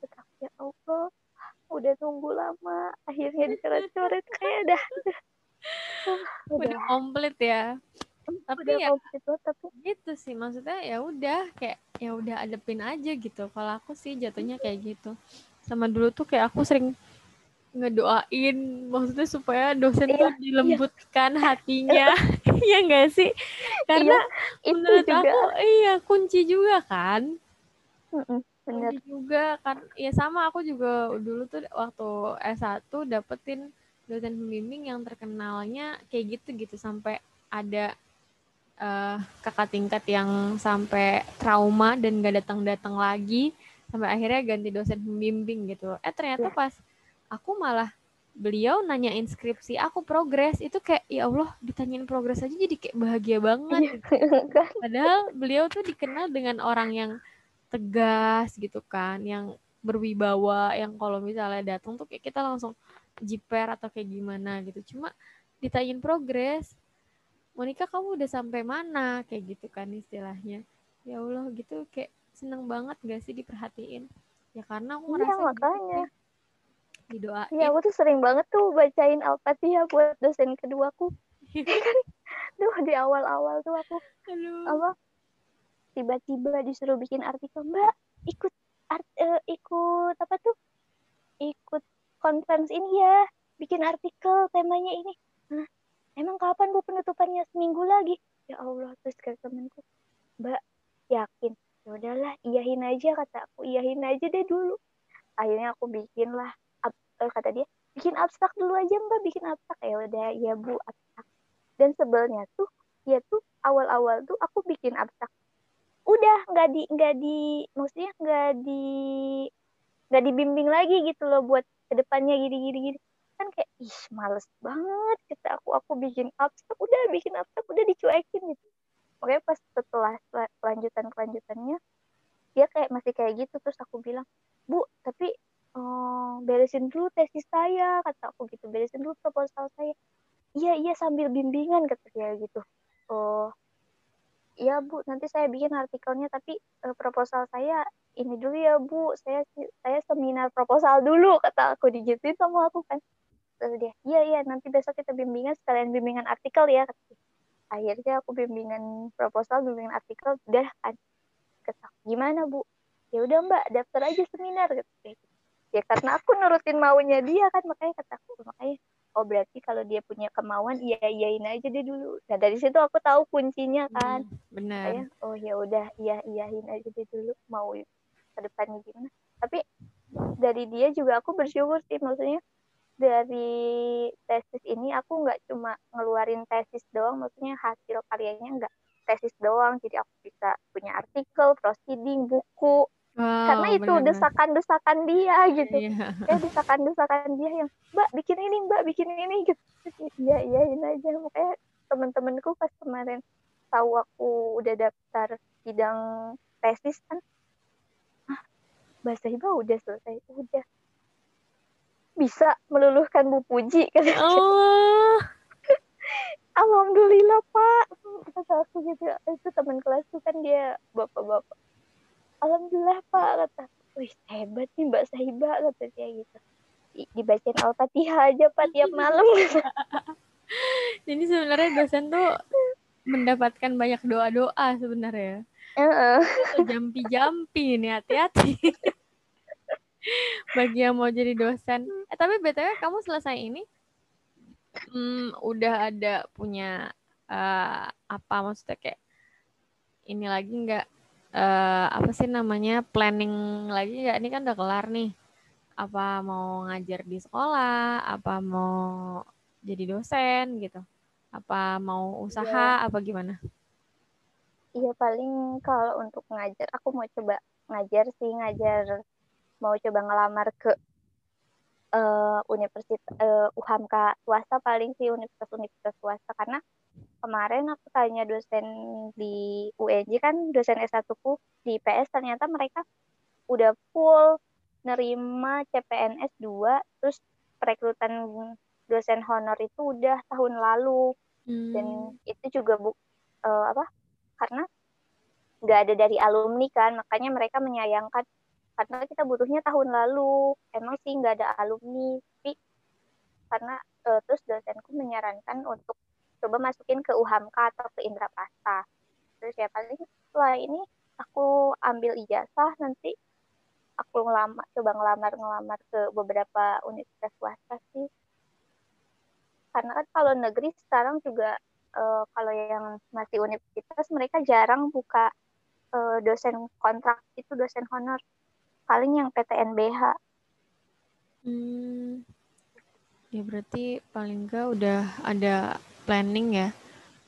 Terus ya Allah, udah tunggu lama, akhirnya dicoret-coret kayak dah. udah, udah komplit ya. Tapi udah ya komplit tuh, tapi gitu sih maksudnya ya udah kayak ya udah adepin aja gitu. Kalau aku sih jatuhnya kayak gitu. Sama dulu tuh kayak aku sering ngedoain maksudnya supaya dosen iya, tuh iya. dilembutkan iya. hatinya ya enggak sih karena iya, menurut juga. aku iya kunci juga kan mm -mm bener juga kan ya sama aku juga dulu tuh waktu S1 dapetin dosen pembimbing yang terkenalnya kayak gitu gitu sampai ada uh, kakak tingkat yang sampai trauma dan gak datang-datang lagi sampai akhirnya ganti dosen pembimbing gitu eh ternyata ya. pas aku malah beliau nanya inskripsi aku progres itu kayak ya Allah ditanyain progres aja jadi kayak bahagia banget iya. padahal beliau tuh dikenal dengan orang yang tegas gitu kan yang berwibawa yang kalau misalnya datang tuh kayak kita langsung jiper atau kayak gimana gitu. Cuma ditanyain progres Monica kamu udah sampai mana? Kayak gitu kan istilahnya. Ya Allah gitu kayak seneng banget gak sih diperhatiin? Ya karena aku iya, ngerasa iya, makanya. gitu, didoain. Iya aku tuh sering banget tuh bacain al-fatihah buat dosen keduaku duh di awal-awal tuh aku Aduh. apa tiba-tiba disuruh bikin artikel mbak ikut art, uh, ikut apa tuh? Ikut conference ini ya bikin artikel temanya ini. Nah emang kapan bu penutupannya? Seminggu lagi? Ya Allah terus kata temanku. Mbak yakin? Ya udahlah iyahin aja kata aku. Iyahin aja deh dulu. Akhirnya aku bikin lah uh, kata dia bikin abstrak dulu aja mbak bikin abstrak. Ya udah ya bu abstrak. Dan sebelnya tuh ya tuh awal-awal tuh aku bikin abstrak udah nggak di nggak di maksudnya nggak di nggak dibimbing lagi gitu loh buat ke depannya gini gini gini. Kan kayak ih males banget kita aku aku bikin abstrak udah bikin abstrak udah dicuekin gitu. Makanya pas setelah kelanjutan kelanjutannya dia kayak masih kayak gitu terus aku bilang bu tapi um, beresin dulu tesis saya kata aku gitu beresin dulu proposal saya. Iya iya sambil bimbingan kata dia gitu. Oh iya bu. Nanti saya bikin artikelnya tapi uh, proposal saya ini dulu ya bu. Saya saya seminar proposal dulu kata aku digituin sama aku kan. Terus dia iya iya nanti besok kita bimbingan sekalian bimbingan artikel ya akhirnya aku bimbingan proposal bimbingan artikel udah kan. Kata gimana bu? Ya udah mbak daftar aja seminar gitu ya karena aku nurutin maunya dia kan. Makanya kata aku makanya oh berarti kalau dia punya kemauan iya iyain aja deh dulu. Nah dari situ aku tahu kuncinya kan. hmm, benar. Kayak, oh ya udah iya iyain aja deh dulu mau ke depannya gimana. Tapi dari dia juga aku bersyukur sih maksudnya dari tesis ini aku nggak cuma ngeluarin tesis doang maksudnya hasil karyanya nggak tesis doang. Jadi aku bisa punya artikel proceeding buku Wow, karena itu desakan-desakan dia gitu. Yeah. ya desakan-desakan dia yang mbak bikin ini mbak bikin ini gitu. Iya iyain aja. Makanya temen-temenku pas kemarin tahu aku udah daftar bidang tesis kan ah bahasa iba udah selesai. Udah. Bisa meluluhkan Bu Puji kan? Oh. Alhamdulillah Pak. Kata aku gitu. Itu teman kelasku kan dia bapak-bapak alhamdulillah pak kata wih hebat nih mbak Sahiba kata dia gitu. Dibacain al-fatihah aja pak tiap malam. Jadi sebenarnya dosen tuh mendapatkan banyak doa-doa sebenarnya. Uh -uh. jampi-jampi nih hati-hati. Bagi yang mau jadi dosen. Eh tapi btw kamu selesai ini? Hmm, udah ada punya uh, apa? Maksudnya kayak ini lagi nggak uh, apa sih namanya planning lagi ya ini kan udah kelar nih. Apa mau ngajar di sekolah? Apa mau jadi dosen gitu? Apa mau usaha? Ya. apa gimana? Iya paling kalau untuk ngajar aku mau coba ngajar sih ngajar mau coba ngelamar ke uh, universitas uh, UHAMK swasta paling sih universitas-universitas swasta karena kemarin aku tanya dosen di UNJ kan dosen S1 ku di PS ternyata mereka udah full nerima CPNS 2 terus perekrutan dosen honor itu udah tahun lalu hmm. dan itu juga bu uh, apa karena nggak ada dari alumni kan makanya mereka menyayangkan karena kita butuhnya tahun lalu. Emang sih nggak ada alumni. Tapi karena uh, terus dosenku menyarankan untuk coba masukin ke UHAMK atau ke Indrapasta terus ya paling setelah ini aku ambil ijazah nanti aku ngelamar coba ngelamar ngelamar ke beberapa universitas swasta sih. Karena kan kalau negeri sekarang juga uh, kalau yang masih universitas mereka jarang buka uh, dosen kontrak itu dosen honor paling yang PTNBH hmm. Ya berarti paling enggak udah ada planning ya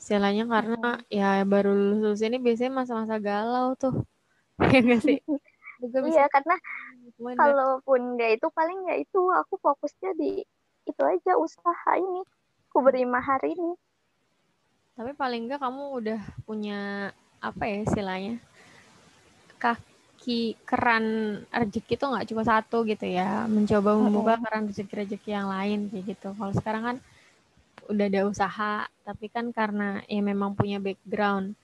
istilahnya karena ya baru lulus ini biasanya masa-masa galau tuh. Ya gak sih? Iya karena kalaupun nggak itu paling ya itu aku fokusnya di itu aja usaha ini. Aku beri hari ini. Tapi paling enggak kamu udah punya apa ya istilahnya kaki keran rezeki itu nggak cuma satu gitu ya. Mencoba membuka keran rezeki-rezeki yang lain kayak gitu. Kalau sekarang kan udah ada usaha tapi kan karena ya memang punya background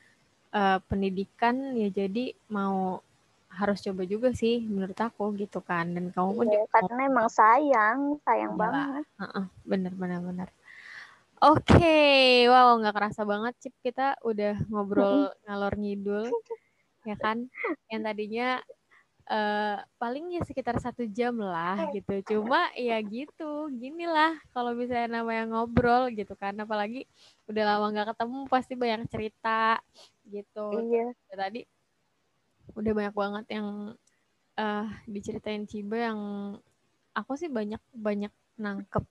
uh, pendidikan ya jadi mau harus coba juga sih menurut aku gitu kan. Dan kamu pun iya, karena emang sayang sayang ya, banget. uh -uh, bener bener bener. Oke okay. wow nggak kerasa banget cip. Kita udah ngobrol ngalor ngidul ya kan? Yang tadinya uh, paling ya sekitar satu jam lah gitu. Cuma ya gitu gini lah kalau misalnya namanya ngobrol gitu kan. Apalagi udah lama nggak ketemu pasti banyak cerita gitu. Iya. tadi udah banyak banget yang uh, diceritain Ciba yang aku sih banyak banyak nangkep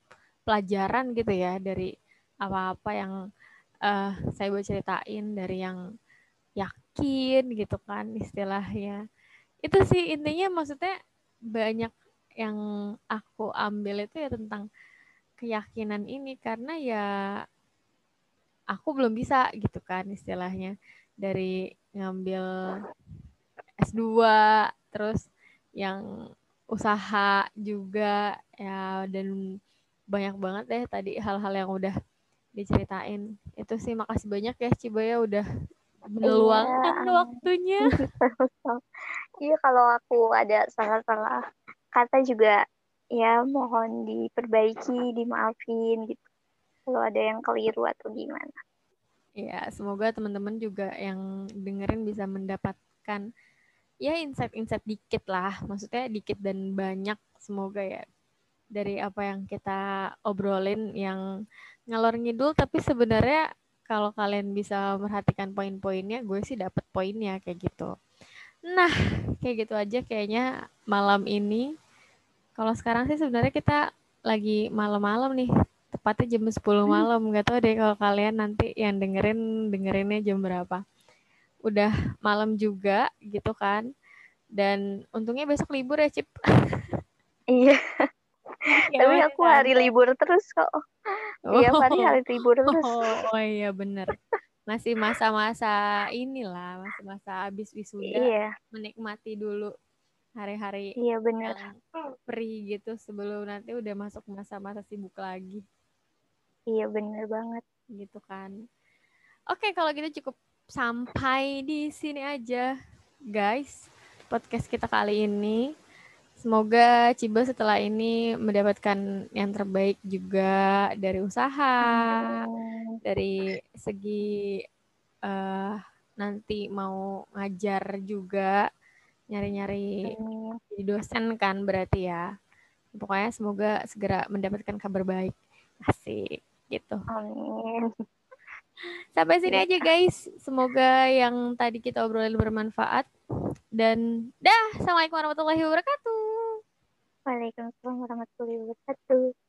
pelajaran gitu ya dari apa-apa yang uh, saya mau ceritain dari yang yakin gitu kan istilahnya. Itu sih intinya maksudnya banyak yang aku ambil itu ya tentang keyakinan ini. Karena ya aku belum bisa gitu kan istilahnya. Dari ngambil S2 terus yang usaha juga ya dan banyak banget deh tadi hal-hal yang udah diceritain. Itu sih makasih banyak ya Cibaya udah meluangkan iya. waktunya. iya kalau aku ada salah-salah kata juga ya mohon diperbaiki, dimaafin gitu. Kalau ada yang keliru atau gimana. Ya, semoga teman-teman juga yang dengerin bisa mendapatkan ya insight-insight dikit lah maksudnya dikit dan banyak semoga ya dari apa yang kita obrolin yang ngalor ngidul tapi sebenarnya kalau kalian bisa merhatikan poin-poinnya gue sih dapet poinnya kayak gitu nah kayak gitu aja kayaknya malam ini kalau sekarang sih sebenarnya kita lagi malam-malam nih tepatnya jam 10 hmm. malam nggak tahu deh kalau kalian nanti yang dengerin dengerinnya jam berapa udah malam juga gitu kan. Dan untungnya besok libur ya, Cip. iya. ya, Tapi aku kan? hari libur terus kok. Iya, oh. hari hari libur terus. Oh, oh iya bener. Masih masa-masa inilah, masih masa habis wisuda. Iya. Menikmati dulu hari-hari iya, bener. free gitu sebelum nanti udah masuk masa-masa sibuk lagi. Iya bener banget. Gitu kan. Oke kalau gitu cukup sampai di sini aja, guys. Podcast kita kali ini. Semoga Ciba setelah ini mendapatkan yang terbaik juga dari usaha, hmm. dari segi uh, nanti mau ngajar juga, nyari-nyari hmm. jadi dosen kan berarti ya. Pokoknya semoga segera mendapatkan kabar baik. Asik gitu. Amin. Sampai sini aja guys. Semoga yang tadi kita obrolin bermanfaat. Dan dah, Assalamualaikum warahmatullahi wabarakatuh. Waalaikumsalam warahmatullahi wabarakatuh.